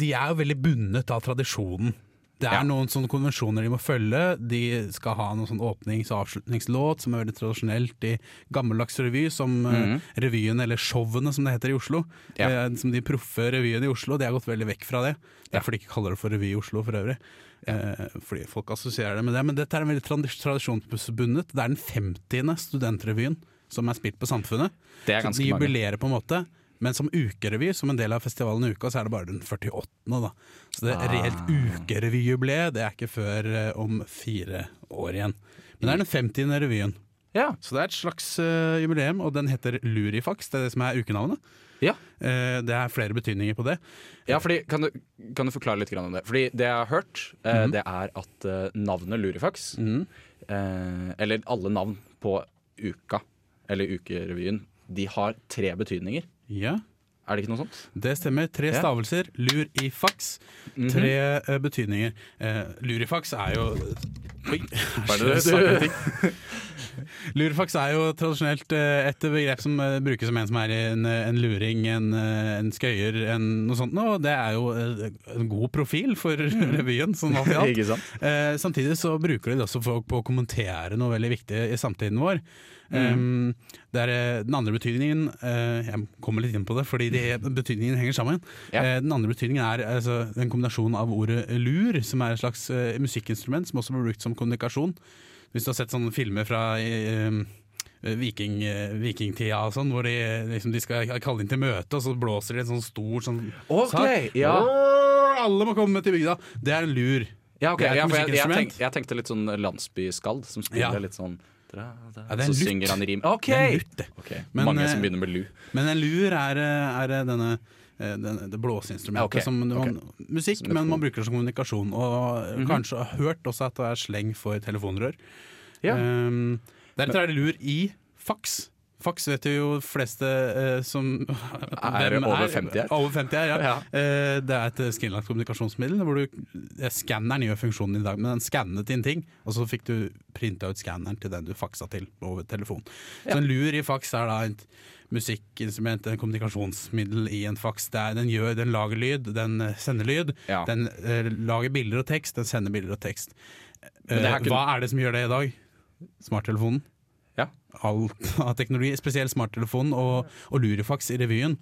D: de er jo veldig bundet av tradisjonen. Det er
A: Ja.
D: noen sånne konvensjoner de må følge. De skal ha noen sånn åpnings- og avslutningslåt som er veldig tradisjonelt i gammeldags revy, som mm.
A: Mhm.
D: revyen, eller showene som det heter i Oslo.
A: Ja.
D: Eh, som de proffe revyene i Oslo. De har gått veldig vekk fra det. Derfor de ikke kaller det for revy i Oslo for øvrig. Eh, fordi folk assosierer det med det. Men dette er en veldig tradisjonsbundet. Det er den 50. studentrevyen som er spilt på Samfunnet.
A: Det er ganske
D: de
A: mange.
D: jubilerer på en måte. Men som ukerevy, som en del av festivalen i uka, så er det bare den 48. da. Så det
A: Ah.
D: reelt ukerevyjubileet, det er ikke før eh, om fire år igjen. Men det er den 50. revyen.
A: Ja.
D: Så det er et slags uh, jubileum, og den heter Lurifax. Det er det som er ukenavnet.
A: Ja.
D: Eh, det er flere betydninger på det.
A: Ja, fordi, kan, du, kan du forklare litt om det? Fordi Det jeg har hørt, eh,
D: Mhm.
A: det er at eh, navnet Lurifax,
D: Mhm.
A: eh, eller alle navn på uka, eller ukerevyen, de har tre betydninger.
D: Ja.
A: Er det ikke noe sånt?
D: Det stemmer. Tre stavelser. Lur i fax.
A: Tre
D: Tre -hmm. betydninger. Eh, lurifax er jo
A: Oi, [LAUGHS] [LAUGHS] er
D: jo tradisjonelt eh, et begrep som eh, brukes som en som er en, en luring, en, eh, en skøyer, en, noe sånt. noe. det er jo eh, en god profil for [LAUGHS] revyen, sånn alt i alt. Eh, samtidig så bruker de det også for å kommentere noe veldig viktig i samtiden vår. Um, det er eh, den andre betydningen uh, Jeg kommer litt inn på det, fordi de, betydningen henger sammen. Eh, den andre betydningen er altså, en kombinasjon av ordet lur, som er et slags uh, musikkinstrument som også blir brukt som kommunikasjon. Hvis du har sett sånne filmer fra viking, vikingtida og sånn, hvor de, liksom, de skal kalle inn til møte, og så blåser de en sånn stor sånn
A: okay,
D: sak.
A: ja.
D: Alle må komme til bygda! Det er en lur.
A: Ja,
D: okay,
A: ja, jeg, jeg, tenkte, jeg tenkte litt sånn landsbyskald, som spiller
D: Ja.
A: litt sånn dra, dra,
D: Ja, det er en
A: Så synger han i rim. Ok!
D: Det er en lut, Men,
A: Mange
D: eh,
A: som begynner med lu.
D: Men en lur er, eh, er denne eh, det blåseinstrumentet
A: Okay, ok,
D: som man,
A: ok.
D: Musikk, men man bruker det som kommunikasjon. Og
A: Mhm.
D: kanskje har hørt også at det er sleng for telefonrør.
A: Ja.
D: Um, deretter er det lur i faks. Faks vet jo de fleste eh, som
A: Er over 50 her.
D: Over 50 her, ja.
A: Ja.
D: Eh, det er et skrinlagt kommunikasjonsmiddel. Hvor du, eh, Skanneren gjør funksjonen i dag, men den skannet inn ting, og så fikk du printa ut skanneren til den du faksa til over telefon.
A: Ja.
D: Så en lur i faks er da et musikkinstrument, en kommunikasjonsmiddel i en faks. Er, den, gjør, den lager lyd, den eh, sender lyd,
A: Ja.
D: den eh, lager bilder og tekst, den sender bilder og tekst. Eh, Hva er det som gjør det i dag? Smarttelefonen.
A: Ja.
D: Alt av teknologi, spesielt smarttelefonen og, og lurifaks i revyen.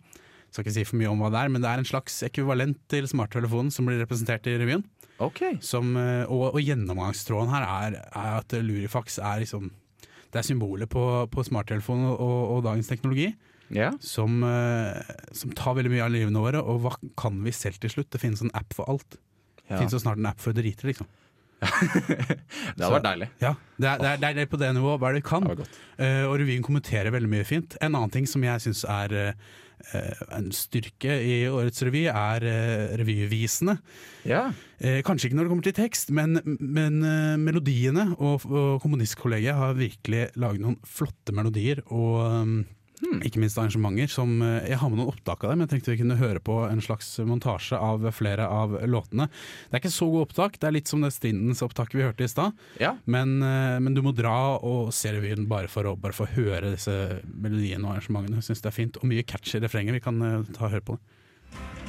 D: Skal ikke si for mye om hva det er, men det er en slags ekvivalent til smarttelefonen som blir representert i revyen. Som, eh, og, og gjennomgangstråden her er, er at lurifaks er liksom Det er symbolet på, på smarttelefonen og, og dagens teknologi. Som, eh, som tar veldig mye av livene våre. Og hva kan vi selv til slutt? Det finnes en app for alt. Det finnes jo snart en app for driter, liksom. [LAUGHS]
A: Det hadde vært deilig.
D: Ja, det er, det er, det er på det nivået hva du kan. Uh, og revyen kommenterer veldig mye fint. En annen ting som jeg syns er uh, en styrke i årets revy, er uh, revyvisene. Eh, kanskje ikke når det kommer til tekst, men, men melodiene og, og kommunistkollegiet har virkelig laget noen flotte melodier. Og um, ikke minst arrangementer som eh, Jeg har med noen opptak av dem. Jeg tenkte vi kunne høre på en slags montasje av flere av låtene. Det er ikke så gode opptak, det er litt som det Stindens-opptaket vi hørte i stad. Men, eh, men du må dra og se revyen bare for å bare få høre disse melodiene og arrangementene. Jeg synes det er fint. Og mye catchy refrenger. Vi kan eh, ta og høre på det.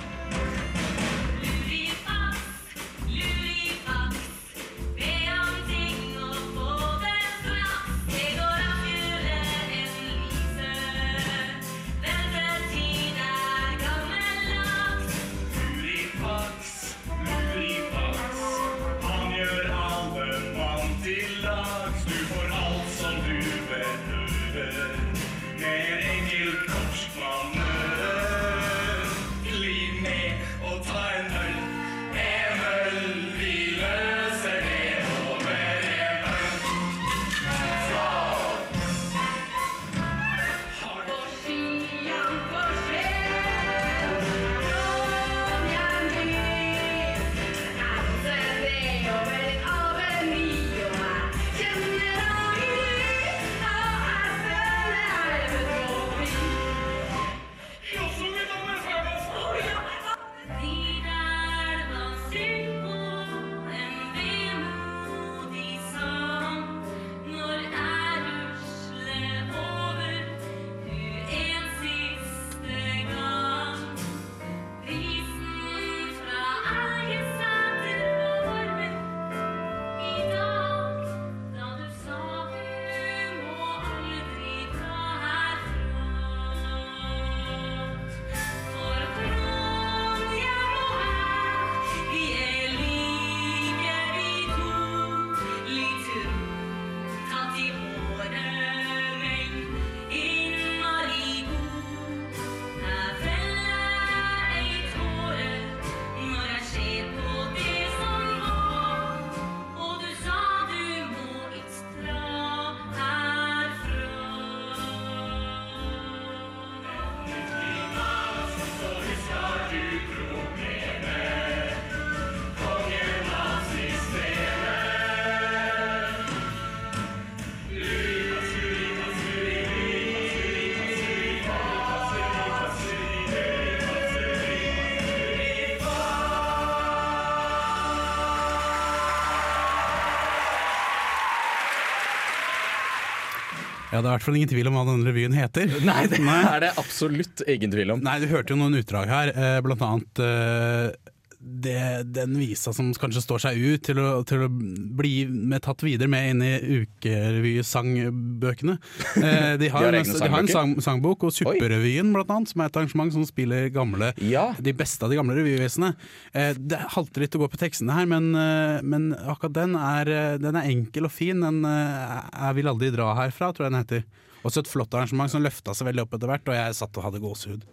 D: Ja, Det er i hvert fall ingen tvil om hva denne revyen heter.
A: Nei, det er det absolutt ingen tvil om.
D: Nei, Du hørte jo noen utdrag her, eh, blant annet eh, det, den visa som kanskje står seg ut til å, til å bli med, tatt videre med inn i ukerevysangbøkene. [LAUGHS] Eh, de har,
A: De har
D: en, de har en sang, sangbok, og Supperevyen blant annet, som er et arrangement som spiller gamle, de beste av de gamle revyvisene. Eh, det halter litt å gå på tekstene her, men, eh, men akkurat den er, eh, den er enkel og fin. Den eh, Jeg vil aldri dra herfra, tror jeg den heter. Også et flott arrangement som løfta seg veldig opp etter hvert, og jeg satt og hadde gåsehud.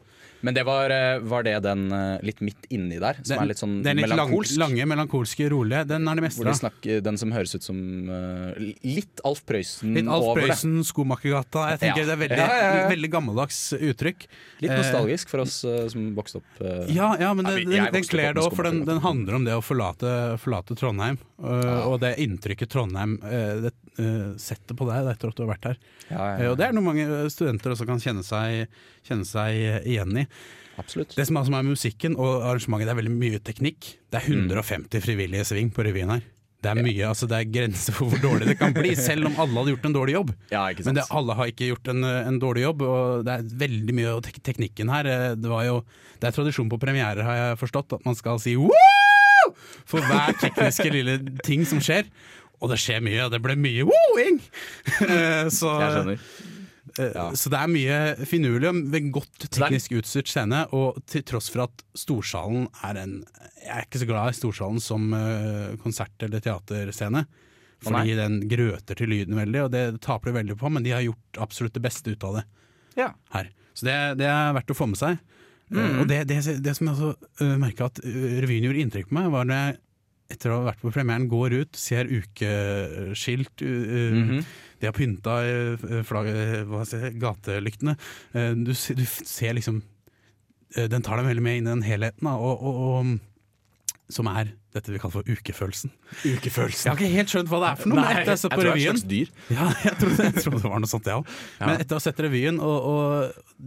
A: Men det var, eh, var det den eh, litt midt inni der, som
D: Den-
A: er litt sånn
D: den litt
A: melankolsk?
D: lange, melankolske, rolige. Den er det meste
A: de
D: av.
A: snakker, den som høres ut som uh, litt Alf Prøysen
D: Litt Alf. Prøysen, Skomakergata. Jeg tenker
A: Ja.
D: Det er veldig,
A: Ja, ja,
D: veldig gammeldags uttrykk.
A: Litt nostalgisk for oss uh, som vokste opp uh,
D: Ja, ja, men det, den, den kler det òg, for den, den handler om det å forlate, forlate Trondheim. Og, det inntrykket Trondheim det, setter på deg etter at du har vært her.
A: Ja, ja, ja.
D: Og det er noe mange studenter også kan kjenne seg, kjenne seg igjen i.
A: Absolutt.
D: Det som er, som er musikken og arrangementet, det er veldig mye teknikk. Det er 150 frivillige sving på revyen her. Det er mye, altså det er grenser for hvor dårlig det kan bli, [LAUGHS] selv om alle hadde gjort en dårlig jobb.
A: Ja.
D: Men det, alle har ikke gjort en, en dårlig jobb, og det er veldig mye av tek teknikken her. eh, Det, var jo, det er tradisjon på premierer, har jeg forstått, at man skal si woo! For hver tekniske lille ting som skjer. Og det skjer mye, og det ble mye wooing! [LAUGHS] Eh, Så,
A: Jeg skjønner.
D: Eh, så det er mye finurlig og godt teknisk utstyrt scene, og til tross for at Storsalen er en Jeg er ikke så glad i Storsalen som eh, konsert- eller teaterscene. Fordi den grøter til lyden veldig, og det taper de veldig på, men de har gjort absolutt det beste ut av det
A: Ja.
D: her. Så det, det er verdt å få med seg. Eh,
A: Mm.
D: og det, det, det som jeg også uh, merka at revyen gjorde inntrykk på meg, var når jeg etter å ha vært på premieren går ut, ser ukeskilt uh, mm
A: -hmm.
D: De har pynta uh, jeg si, gatelyktene. Uh, du, du ser liksom Den tar deg veldig med inn i den helheten, da, og, og, og som er dette vi kaller for ukefølelsen.
A: Ukefølelsen.
D: Jeg har ikke helt skjønt hva det er for noe,
A: Nei,
D: ha sett
A: jeg tror det er et slags dyr.
D: Ja, [LAUGHS] jeg trodde, jeg trodde det var noe sånt, jeg òg.
A: Ja.
D: Men etter å ha sett revyen, og, og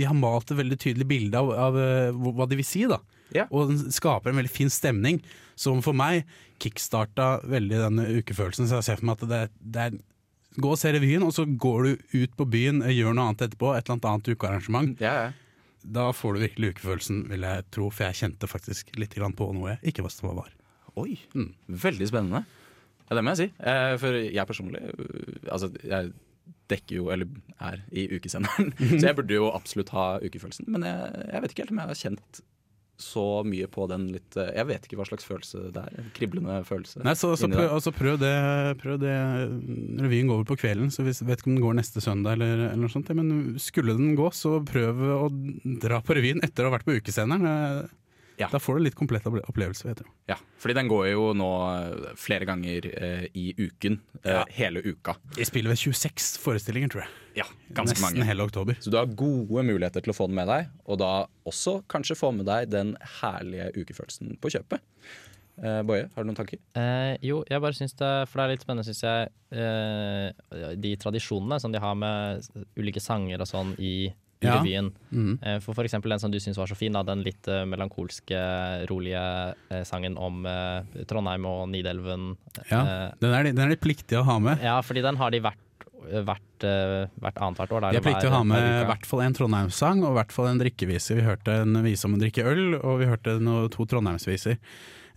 D: de har malt et veldig tydelig bilde av, av eh, hva de vil si, da. Og den skaper en veldig fin stemning, som for meg kickstarta veldig denne ukefølelsen. Så jeg ser for meg at det, det er Gå og se revyen, og så går du ut på byen, eh, gjør noe annet etterpå. Et eller annet ukearrangement. Ja, ukearrangement. Da får du virkelig ukefølelsen, vil jeg tro, for jeg kjente faktisk litt på noe jeg ikke visste hva var.
A: Oi, veldig spennende. Ja, det må jeg si. Eh, for jeg personlig øh, Altså, jeg dekker jo, eller er i ukesenderen, [LAUGHS] så jeg burde jo absolutt ha ukefølelsen. Men jeg, jeg vet ikke helt om jeg har kjent så mye på den litt eh, Jeg vet ikke hva slags følelse det er. En kriblende følelse.
D: Nei, så, så prøv, altså prøv det. Prøv det. Revyen går vel på kvelden, så hvis, vet ikke om den går neste søndag. Eller, eller noe sånt. Men skulle den gå, så prøv å dra på revyen etter å ha vært på ukesenderen. Eh, Da får du litt komplett opple- opplevelse. Vet du.
A: Ja, fordi den går jo nå eh, flere ganger eh, i uken. eh, Hele uka.
D: Jeg spiller ved 26 forestillinger, tror jeg.
A: Ja, ganske
D: Nesten
A: mange.
D: hele oktober.
A: Så du har gode muligheter til å få den med deg, og da også kanskje få med deg den herlige ukefølelsen på kjøpet. Eh, Boje, har du noen tanker?
C: Eh, jo, jeg bare syns det For det er litt spennende, syns jeg, eh, de tradisjonene som de har med ulike sanger og sånn i, i
D: Ja.
C: revyen.
D: Mhm.
C: Eh, for eksempel den som du syns var så fin, da, den litt eh, melankolske, rolige eh, sangen om Trondheim og Nidelven.
D: Ja, den, er, den er de pliktige å ha med.
C: ja, fordi den har de hvert, hvert, hvert annethvert år. Der,
D: De er pliktige å ha med i hvert fall en Trondheimssang og i hvert fall en drikkevise. Vi hørte en vise om å drikke øl, og vi hørte noe, to Trondheimsviser.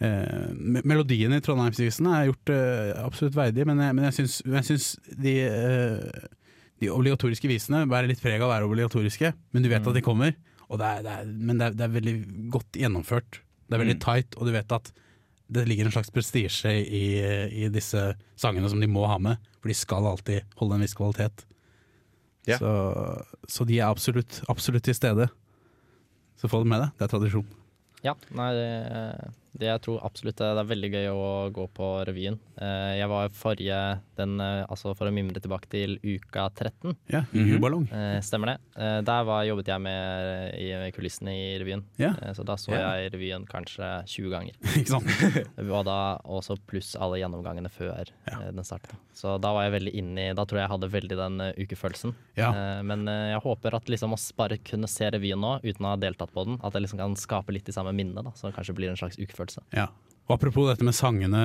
D: Eh, me- melodiene i Trondheimsvisene er gjort eh, absolutt verdig, men jeg, men jeg syns, jeg syns de, eh, de obligatoriske visene bærer litt preg av å være obligatoriske, men du vet at de kommer. Og det er, det er, men det er, det er veldig godt gjennomført. Det er veldig
A: Mm.
D: tight, og du vet at det ligger en slags prestisje i, i disse sangene som de må ha med, for de skal alltid holde en viss kvalitet.
A: Ja.
D: Så, så de er absolutt, absolutt til stede. Så få det med deg, det er tradisjon.
C: Ja, nei, det, det jeg tror absolutt det er veldig gøy å gå på revyen. Eh, Jeg var forrige, den, eh, altså for å mimre tilbake til uka 13.
D: Ja, mm -hmm.
C: Eh, Stemmer det. Der var, jobbet jeg med i kulissene i revyen.
D: Ja.
C: Så da så
D: Ja.
C: jeg revyen kanskje 20 ganger. [LAUGHS]
D: Ikke sant?
C: Og da også pluss alle gjennomgangene før eh, den starta. Så da var jeg veldig inne i Da tror jeg jeg hadde veldig den ukefølelsen.
D: Ja.
C: Eh, Men jeg håper at liksom å bare kunne se revyen nå uten å ha deltatt på den, at jeg liksom kan skape litt de samme minnene, da, så det kanskje blir en slags ukefølelse.
D: Ja. Og Apropos dette med sangene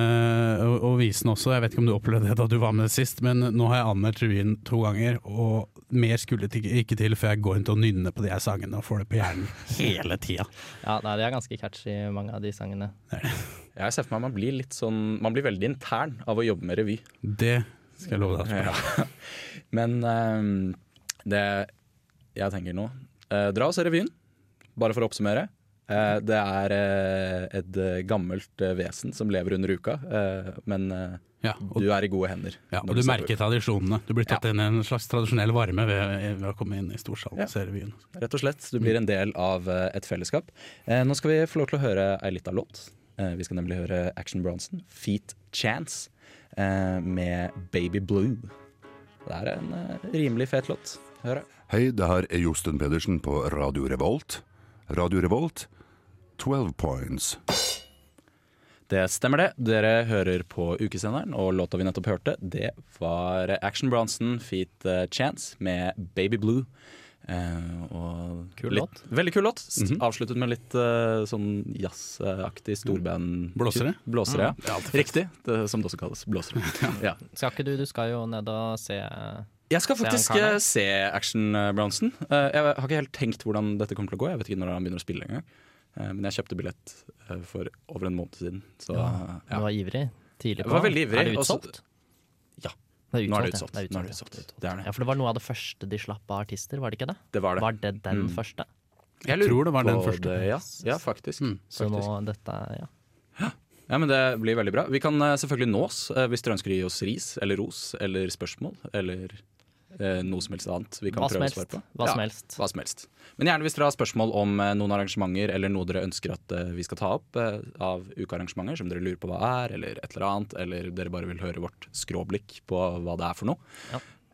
D: og, og visene også, jeg vet ikke om du opplevde det da du var med sist, men nå har jeg anmeldt revyen to ganger, og mer skulle det ikke- til før jeg går rundt og nynner på de her sangene og får det på hjernen hele tida. [LAUGHS]
C: Ja, nei, de er ganske catchy, mange av de sangene.
A: Jeg ser for meg man blir litt sånn Man blir veldig intern av å jobbe med revy.
D: Det skal jeg love deg.
A: Ja. [LAUGHS] Men um, det jeg tenker nå uh, Dra og se revyen, bare for å oppsummere. Eh, det er eh, et eh, gammelt vesen som lever under uka, men men og, du er i gode hender.
D: Ja, og du merker tradisjonene. Du blir tatt inn i en slags tradisjonell varme ved, ved å komme inn i storsalen og Ja.
A: Rett og slett. Du blir en del av et fellesskap. Eh, nå skal vi få lov til å høre ei lita låt. Eh, vi skal nemlig høre Action Bronson, Feet Chance, eh, med Baby Blue. Det er en rimelig fet låt. Hør her.
O: Hei, det her er Josten Pedersen på Radio Revolt. Radio Revolt, 12 points.
A: Det stemmer det. Dere hører på ukesenderen, og låta vi nettopp hørte, det var Action Bronson feat eh, Chance med Baby Blue. Uh, og
C: Kul
A: litt,
C: låt.
A: Veldig kul låt. Mm
D: -hmm.
A: Avsluttet med litt uh, sånn jazzaktig storband...
D: Blåsere?
A: Blåsere, ja.
C: Det alltid fett.
A: Riktig, det, som det også kalles. Blåsere. [LAUGHS] ja.
C: Skal ikke du? Du skal jo ned og se
A: Jeg skal faktisk se Action Bronson. Jeg har ikke helt tenkt hvordan dette kommer til å gå. Jeg vet ikke når han begynner å spille engang. Eh, men jeg kjøpte billett eh, for over en måned siden. Så,
C: Ja. Du var ivrig tidlig
A: Jeg
C: på.
A: var veldig ivrig.
C: Er det utsolgt?
A: Ja.
C: Det er
A: Nå er det
C: utsolgt,
A: utsolgt.
C: ja.
A: Nå er det utsolgt. Det er det.
C: Ja, for det var noe av det første de slapp av artister, var det ikke det?
A: Det var det.
C: Var det den
A: Mm.
C: første?
A: Jeg jeg
D: tror det var den første.
A: det, ja. ja, faktisk.
C: Så nå dette, ja.
A: Ja, men Det blir veldig bra. Vi kan eh, selvfølgelig nås hvis dere ønsker å gi oss ris eller ros eller spørsmål eller noe som helst annet vi kan
C: Hva
A: prøve å svare på.
C: Hva som helst.
A: Hva som helst. Men gjerne hvis dere har spørsmål om eh, noen arrangementer eller noe dere ønsker at eh, vi skal ta opp eh, av ukearrangementer som dere lurer på hva er, eller et eller annet, eller dere bare vil høre vårt skråblikk på hva det er for noe.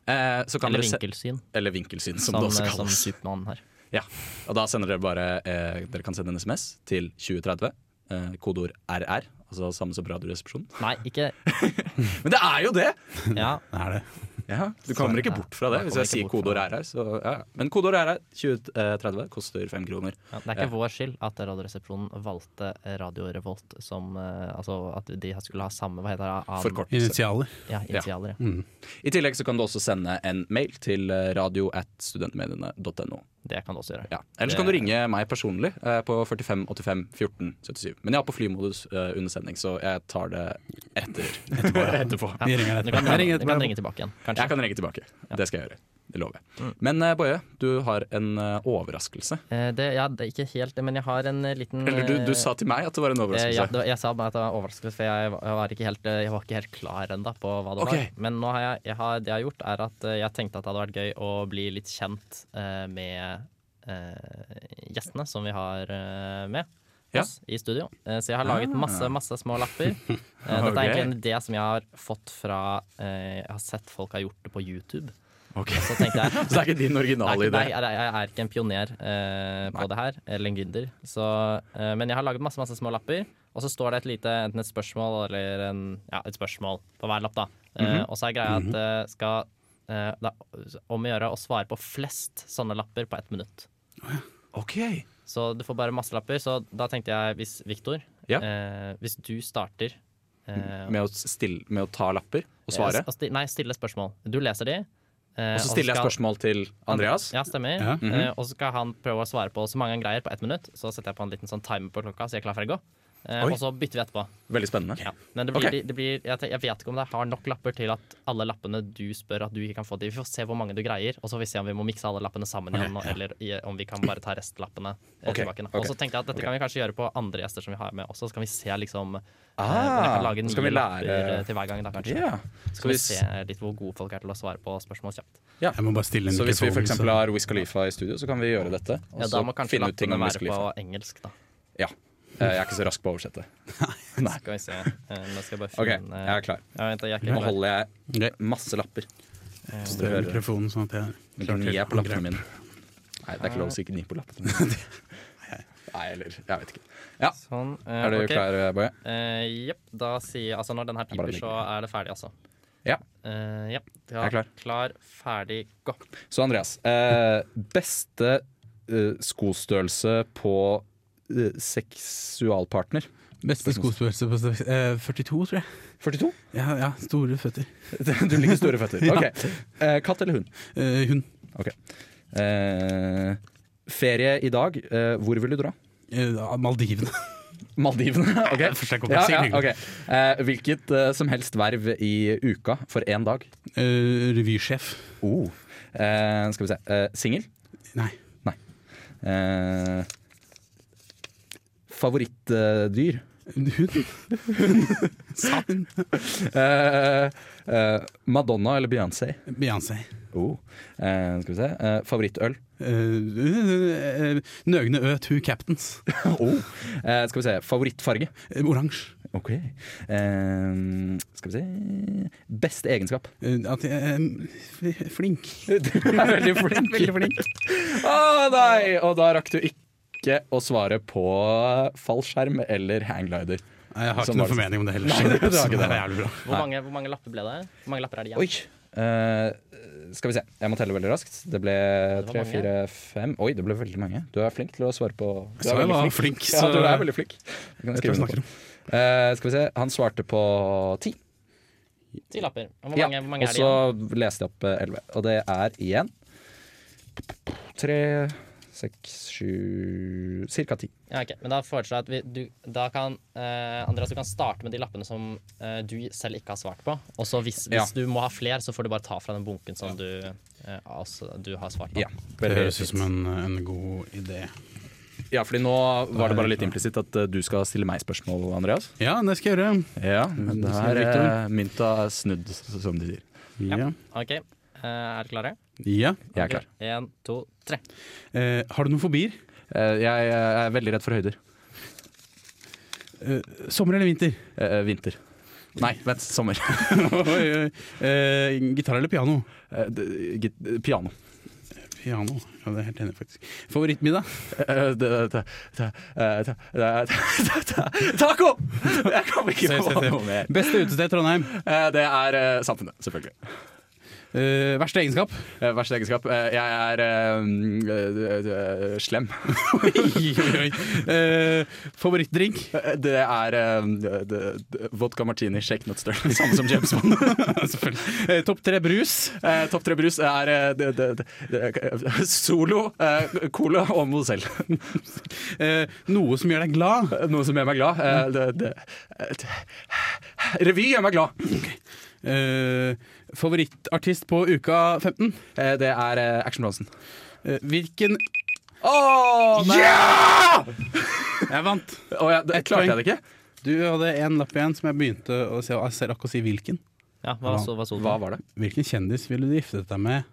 A: Eh, så kan
C: Eller
A: dere se-
C: vinkelsyn.
A: Eller vinkelsyn, som,
C: Som,
A: det også
C: kalles. som. Supermann her.
A: Ja, og da sender dere bare eh, Dere kan sende en SMS til 2030. Eh, kodeord RR, altså samme som Radioresepsjonen.
C: Nei, ikke [LAUGHS]
A: Men det er jo det! [LAUGHS]
C: Ja.
D: Det er det.
A: Ja, du kommer ikke bort fra det hvis jeg sier kodeord er her. Så, ja. Men kodeord RR 2030 koster fem kroner.
C: Ja, det er ikke vår skyld at Radioresepsjonen valgte Radio Revolt som eh, Altså at de skulle ha samme Hva heter det? An-
A: Forkortelse.
D: Initialer.
C: Ja, initialer. Ja.
D: Mm.
A: I tillegg så kan du også sende en mail til eh, radio at studentmediene.no.
C: Det kan du også gjøre.
A: Ja. Ellers kan du ringe meg personlig eh, på 45 85 14 77. Men jeg har på flymodus eh, under sending, så jeg tar det etter, [LAUGHS] etterpå. etterpå.
C: Ja. Vi ringer etterpå. Du kan- Jeg ringer du kan ringe tilbake igjen, kanskje.
A: Jeg kan ringe tilbake. Det skal jeg gjøre. Det lover jeg. Men eh, Boje, du har en eh, overraskelse.
C: Eh, Det, ja, det er ikke helt det, men jeg har en liten
A: Eller du, du sa til meg at det var en overraskelse.
C: Ja, var- jeg sa bare at det var en overraskelse, for jeg, var- ikke helt, jeg var ikke helt klar ennå på hva det
A: okay.
C: var. Men har jeg, jeg har, det jeg har gjort, er at jeg tenkte at det hadde vært gøy å bli litt kjent med gjestene som vi har med
A: Ja.
C: oss i studio. Så jeg har laget
A: Ah.
C: masse, masse små lapper. [LAUGHS] Dette er egentlig en idé som jeg har fått fra Jeg har sett folk har gjort det på YouTube.
A: Ok.
C: Og Så tenkte jeg [LAUGHS]
A: Så det er ikke din originale
C: Nei,
A: idé?
C: Nei, jeg, jeg er ikke en pioner eh, på det her, eller en gründer. Så, eh, men jeg har laget masse masse små lapper, og så står det et lite enten et spørsmål eller en, ja, et spørsmål på hver lapp. da. Eh,
A: -hmm.
C: Og så er greia at det skal eh, det er om å gjøre å svare på flest sånne lapper på ett minutt.
A: Ok.
C: Så du får bare masse lapper. Så da tenkte jeg, hvis Viktor,
A: Ja.
C: eh, hvis du starter eh,
A: Med å, stille, med å ta lapper og svare?
C: Eh, Nei, stille spørsmål. Du leser de. Eh,
A: Og så stiller jeg
C: skal-
A: spørsmål til Andreas?
C: Ja, stemmer.
A: Ja. Mhm.
C: Eh, og så skal han prøve å svare på så mange han greier på ett minutt. Så setter jeg på en liten sånn timer på klokka, så jeg er klar for å gå. Eh,
A: Oi.
C: og så bytter vi etterpå.
A: Veldig spennende.
C: Ja. Men det blir,
A: okay.
C: det blir, jeg, jeg vet ikke om det har nok lapper til at alle lappene du spør at du ikke kan få til. Vi får se hvor mange du greier, og så får vi se om vi må mikse alle lappene sammen
A: okay.
C: igjen, eller i, om vi kan bare ta restlappene eh,
A: Ok,
C: tilbake. Og så tenkte jeg at dette kan vi kanskje gjøre på andre gjester som vi har med også. Så kan vi se liksom eh,
A: Ah,
C: kan lage
A: nye skal vi lære-
C: til hver gang, da, kanskje.
A: Yeah.
C: Så kan vi se litt hvor gode folk er til å svare på spørsmål kjapt.
A: Ja.
D: Jeg må bare stille en
A: Så hvis vi f.eks. har Wiz Khalifa i studio, så kan vi gjøre dette. Og
C: Ja,
A: så
C: da må kanskje
A: finne ut ting om
C: lappene være på engelsk, da.
A: Ja. Eh, Jeg er ikke så rask på å oversette. Nei.
C: Skal vi se. Eh, Nå skal jeg bare
A: OK,
C: finne
A: jeg er klar.
C: Ja, vent, jeg er ikke
A: Nå
C: klar.
A: holder jeg masse lapper.
C: Eh,
A: Så dere hører.
D: mikrofonen, sånn at jeg klarer Ni
A: er på lappene mine. Nei, det er ikke lov å si ni på lappene. [LAUGHS] Nei, eller Jeg vet ikke. Ja.
C: Sånn. eh,
A: Er du
C: ok.
A: klar, Boje?
C: Eh, Jepp. Da sier jeg Altså, når den her
A: Jeg bare
C: piper, så er det ferdig, altså.
A: Ja.
C: Eh, ja.
A: Jeg er klar.
C: Klar, ferdig, gå.
A: Så Andreas, eh, beste eh, skostørrelse på seksualpartner?
D: Beste skostørrelse på størrelse eh, 42, tror jeg.
A: 42?
D: Ja, ja store føtter. [LAUGHS]
A: Du liker store føtter. [LAUGHS] Ok. Eh, katt eller hund?
D: Eh, hund.
A: Ok. Eh, ferie i dag. Eh, hvor vil du dra?
D: Maldivene. [LAUGHS]
A: Maldivene? Ok. Ja, ja, okay. Eh, hvilket eh, som helst verv i uka for én dag?
D: Eh, revysjef.
A: Oh. Eh, skal vi se. Singel?
D: Nei.
A: Nei. Eh, Favorittdyr?
D: Hund. [LAUGHS]
A: Sand. Eh, eh, Madonna eller Beyoncé?
D: Beyoncé.
A: Oh. Eh, skal vi se. Eh, favorittøl?
D: Uh, Nøgne Ø, Two Captains. [LAUGHS]
A: oh. Eh, skal vi se. Favorittfarge?
D: Oransje.
A: Ok. Eh, skal vi se Beste egenskap?
D: at jeg er flink. [LAUGHS]
A: Du er veldig flink.
D: Veldig flink.
A: Å nei! Og da rakk du ikke å svare på fallskjerm eller hangglider.
D: Nei, jeg har ikke
A: noen
D: formening om det heller.
A: Nei, det ikke det.
D: Det bra.
C: Hvor mange, hvor mange lapper ble det? Hvor mange lapper er det igjen?
A: Oi. Uh, skal vi se. Jeg må telle veldig raskt. Det ble tre, fire, fem Oi, det ble veldig mange. Du er flink til å svare på Du
D: Så
A: er
D: jeg
A: veldig
D: var flink, [LAUGHS]
A: Ja,
D: så-
A: du er veldig flink. Det kan jeg skrive
D: jeg
A: under på. Eh, skal vi se. Han svarte på ti.
C: Ti lapper. Og mange,
A: Ja,
C: hvor mange er det
A: så leste jeg opp eh, elleve. Og det er igjen tre, seks, sju Cirka ti.
C: Ja, ok. Men da foreslår jeg at vi, du, da kan eh, Andreas, du kan starte med de lappene som eh, du selv ikke har svart på. Og så hvis, hvis
A: Ja.
C: du må ha fler, så får du bare ta fra den bunken som du, eh, altså, du har svart på.
A: Ja,
D: Det høres ut som en, en god idé.
A: Ja, fordi nå var det bare litt implisitt at eh, du skal stille meg spørsmål, Andreas.
D: Ja, det skal jeg gjøre.
A: Ja,
D: men
A: er
D: Victor.
A: eh, mynta er snudd, som de sier.
D: Ja.
C: Ok, eh, Er dere klare?
D: ja.
A: Jeg er klar.
C: Én, to, tre.
D: Eh, har du noen fobier?
A: Eh, jeg er veldig redd for høyder.
D: Eh, sommer eller vinter?
A: Eh, vinter. Nei, vent. Sommer. [LAUGHS]
D: Eh, gitar eller piano?
A: Eh, git- piano.
D: Piano, ja, det er helt enig faktisk. Favorittmiddag?
A: Eh, eh, Taco! Jeg kommer ikke
D: Se, se,
A: på noe mer.
D: Beste utested i Trondheim?
A: Eh, Det er eh, Samfunnet, selvfølgelig.
D: Eh, verste egenskap?
A: Uh, Verste egenskap? Uh, Jeg er slem. [LAUGHS]
D: favorittdrink?
A: Det er vodka martini, shake nut stir. Samme som James Bond. [LAUGHS]
D: Topp tre brus?
A: Topp tre brus er de, de, det, Solo, Cola og Mozell.
D: Noe som gjør deg glad?
A: Noe som gjør meg glad. Det, revy gjør meg glad.
D: Eh, favorittartist på uka 15?
A: Eh, det er eh, Action Bronsen.
D: Eh, hvilken
A: Åh, nei!
D: Yeah! [LAUGHS] Jeg vant.
A: Oh, ja, det, klarte
D: poeng.
A: jeg det ikke?
D: Du hadde en lapp igjen som jeg begynte å se, og jeg rakk å si hvilken.
C: Ja, hva så, hva så?
A: Hva var det?
D: Hvilken kjendis ville du giftet deg med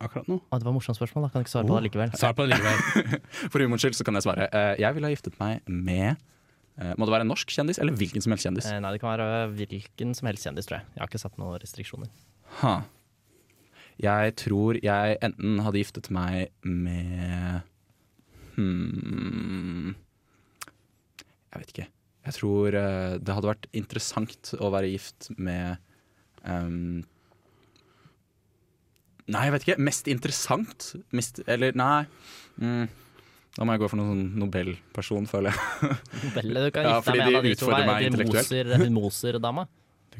D: akkurat nå?
C: Ah, det var morsomt spørsmål, da kan ikke svare på det likevel.
D: Svar på det likevel. [LAUGHS]
A: For humorens skyld så kan jeg svare. Jeg ville ha giftet meg med eh, Må det være en norsk kjendis, eller hvilken som helst kjendis?
C: Nei, det kan være hvilken som helst kjendis, tror jeg. Jeg har ikke satt noen restriksjoner.
A: Ha. Jeg tror jeg enten hadde giftet meg med hmm, Jeg vet ikke. Jeg tror eh, det hadde vært interessant å være gift med um, Nei, jeg vet ikke. Mest interessant? Mest, eller nei. Mm, da må jeg gå for noen sånn Nobelperson, føler jeg.
C: Nobel, du kan gifte
A: ja,
C: deg med en av de to. hun Moser-dama?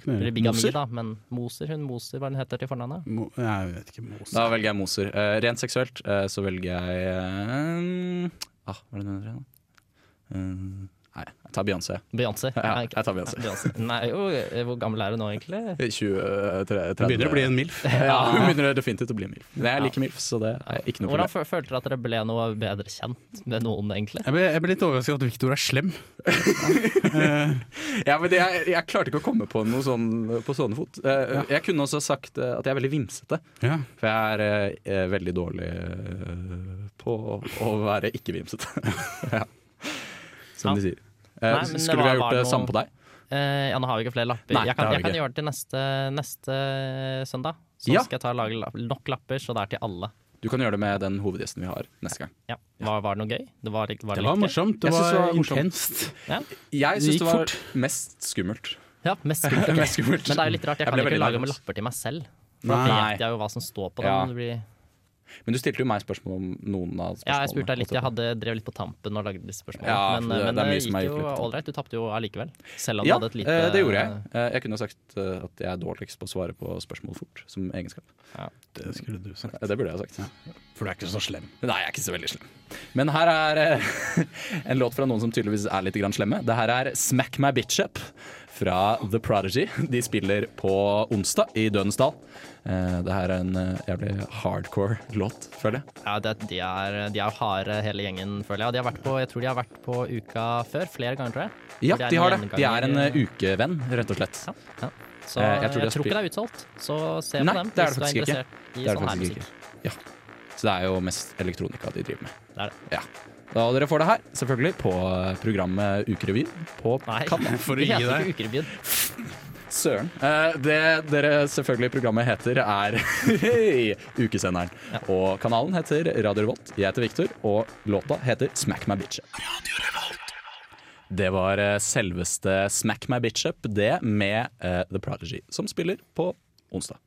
C: Eller bigami,
D: Moser?
C: da, men Moser, hun Moser, hva den hun heter til fornavnet?
D: Mo jeg vet ikke. Moser.
A: Da velger jeg Moser. Eh, rent seksuelt eh, så velger jeg eh, ah, Hva er det den heter igjen? da? Nei, jeg tar Beyoncé.
C: Beyoncé?
A: Ja, jeg tar Beyoncé.
C: Beyoncé. Nei, jo, hvor gammel er du nå, egentlig? [LAUGHS]
A: 23-30.
D: Begynner å bli en MILF. [LAUGHS]
A: Ja, hun begynner definitivt å bli en MILF. Men jeg liker MILF, så det er ikke noe
C: Hvordan
A: problem.
C: Hvordan følte dere at dere ble noe bedre kjent med noen, egentlig?
D: Jeg ble, jeg ble litt overrasket over at Victor er slem. [LAUGHS]
A: Ja, men det, jeg, jeg klarte ikke å komme på noe sånn på sånne fot. Eh, Jeg kunne også sagt eh, at jeg er veldig vimsete.
D: Ja.
A: For jeg er eh, eh, veldig dårlig på å være ikke-vimsete. ja. Som
C: Ja.
A: de sier. Eh,
C: Nei,
A: skulle vi ha gjort det
C: noe-
A: samme på deg?
C: Eh, ja, nå har vi ikke flere lapper.
A: Nei,
C: jeg kan, jeg kan gjøre det til neste, neste søndag. Så
A: Ja.
C: skal jeg ta og lage nok lapper, så det er til alle.
A: Du kan gjøre det med den hovedgjesten vi har neste gang.
C: Ja. Var, var det noe gøy? Det var, var
D: Det
C: det
D: var morsomt. Det var,
A: det var
D: intenst.
C: Ja.
A: Jeg syns
D: det,
A: det var
D: fort.
A: mest skummelt.
C: Ja, mest [LAUGHS] skummelt.
A: Mest skummelt.
C: Men det er jo litt rart, jeg,
A: Jeg
C: kan ikke lage med lapper til meg selv. For da vet jeg jo hva som står på dem.
A: Ja. Men du stilte jo meg spørsmål om noen av spørsmålene.
C: Ja, jeg spurte deg litt. Jeg hadde drev litt på tampen og lagde disse spørsmålene.
A: Ja,
C: men
A: det-
C: men
A: det er
C: det,
A: er
C: gikk jo ålreit. Du tapte jo allikevel. Selv om du
A: Ja,
C: hadde et lite
A: Ja, det gjorde jeg. Eh, Jeg kunne sagt eh, at jeg er dårligst på å svare på spørsmål fort, som egenskap.
D: Det skulle du sagt.
A: Det burde jeg ha sagt.
D: For du er ikke så slem.
A: Nei, jeg er ikke så veldig slem. Men her er eh, [LAUGHS] en låt fra noen som tydeligvis er litt slemme. Det her er Smack My Bitch Up fra The Prodigy. De spiller på onsdag i Dødens Dal. Eh, Det her er en eh, jævlig hardcore låt, føler jeg.
C: Ja, det, de, er, de er harde hele gjengen, føler jeg. Og de har vært på, jeg tror de har vært på uka før. Flere ganger, tror jeg.
A: Ja,
C: de,
A: de har det. De er en eh, ukevenn, rett og slett.
C: Så
A: Eh,
C: jeg,
A: jeg tror jeg
C: tror ikke det er utsolgt. Så se
A: Nei,
C: på dem
A: det er
C: hvis
A: det
C: du er
A: interessert ikke.
C: i
A: Det er
C: sånn her musikk.
A: Ja. Så det er jo mest elektronika de driver med.
C: Det er det.
A: Ja. Da dere får det her, selvfølgelig, på programmet Ukerevyen på Kanal. [LAUGHS]
C: For å gi deg. Ukerevyen.
A: Søren. Eh, det dere selvfølgelig programmet heter, er [LAUGHS] Ukesenderen. Og kanalen heter Radio Revolt. Jeg heter Viktor, og låta heter Smack My Bitch Up. Det var eh, selveste Smack My Bitch Up, det med uh, The Prodigy, som spiller på onsdag.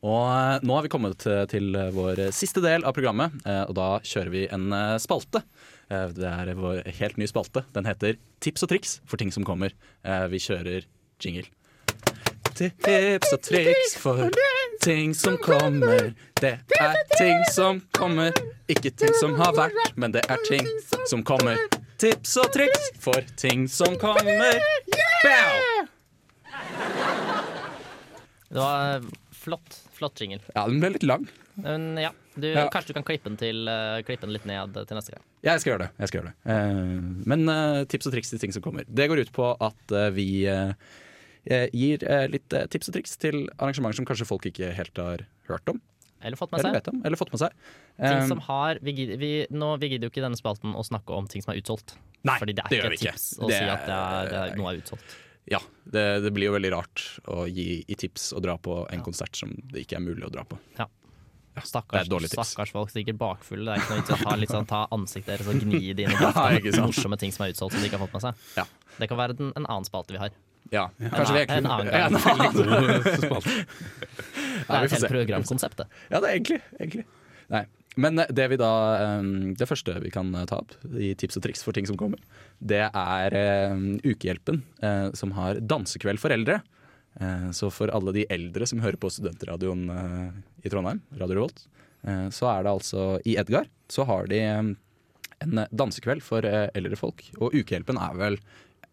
A: Og nå har vi kommet til, vår siste del av programmet, og da kjører vi en spalte. Eh, det er vår helt ny spalte. Den heter Tips og triks for ting som kommer. Eh, vi kjører jingle. Tips og triks for ting som kommer. Det er ting som kommer, ikke ting som har vært, men det er ting som kommer. Tips og triks for ting som kommer. Bow!
C: Det var eh, flott. Flott jingle.
A: Ja, den ble litt lang.
C: Men ja, du,
A: Ja.
C: kanskje du kan klippe den, til, uh, klippe den litt ned til neste gang.
A: Ja, jeg skal gjøre det. Jeg skal gjøre det. Uh, men uh, tips og triks til ting som kommer. Det går ut på at vi gir litt tips og triks til arrangementer som kanskje folk ikke helt har hørt om.
C: Eller fått med seg.
A: om, eller fått med seg.
C: Ting som har vi, vi, nå, vi gidder jo ikke i denne spalten å snakke om ting som er utsolgt.
A: Nei,
C: Fordi det er
A: det
C: ikke et
A: tips ikke.
C: å
A: Det
C: si at det er, det er, noe er utsolgt.
A: Ja, det, det blir jo veldig rart å gi i tips å dra på en konsert som det ikke er mulig å dra på.
C: Ja. Stakkars, stakkars folk, sikkert bakfulle. Det er ikke noe vits i å ta, litt sånn, ta ansiktet deres og gni det inn i [LAUGHS]
A: Ja,
C: draften. Morsomme ting som er utsolgt som de ikke har fått med seg. Det kan være den, en annen spalte vi har.
A: Ja,
C: En
A: kanskje
C: det
A: er
C: en annen [LAUGHS]
A: en annen spalte.
C: Det er
A: vi
C: et
A: får
C: helt programkonsept, det.
A: Ja, det er egentlig, egentlig. Nei. Men det vi da eh, Det første vi kan eh, ta opp i tips og triks for ting som kommer, det er eh, Ukehjelpen, eh, som har dansekveld for eldre. Eh, Så for alle de eldre som hører på studentradioen eh, i Trondheim, Radio Revolt, eh, så er det altså i Edgar så har de en dansekveld for eldre folk. Og Ukehjelpen er vel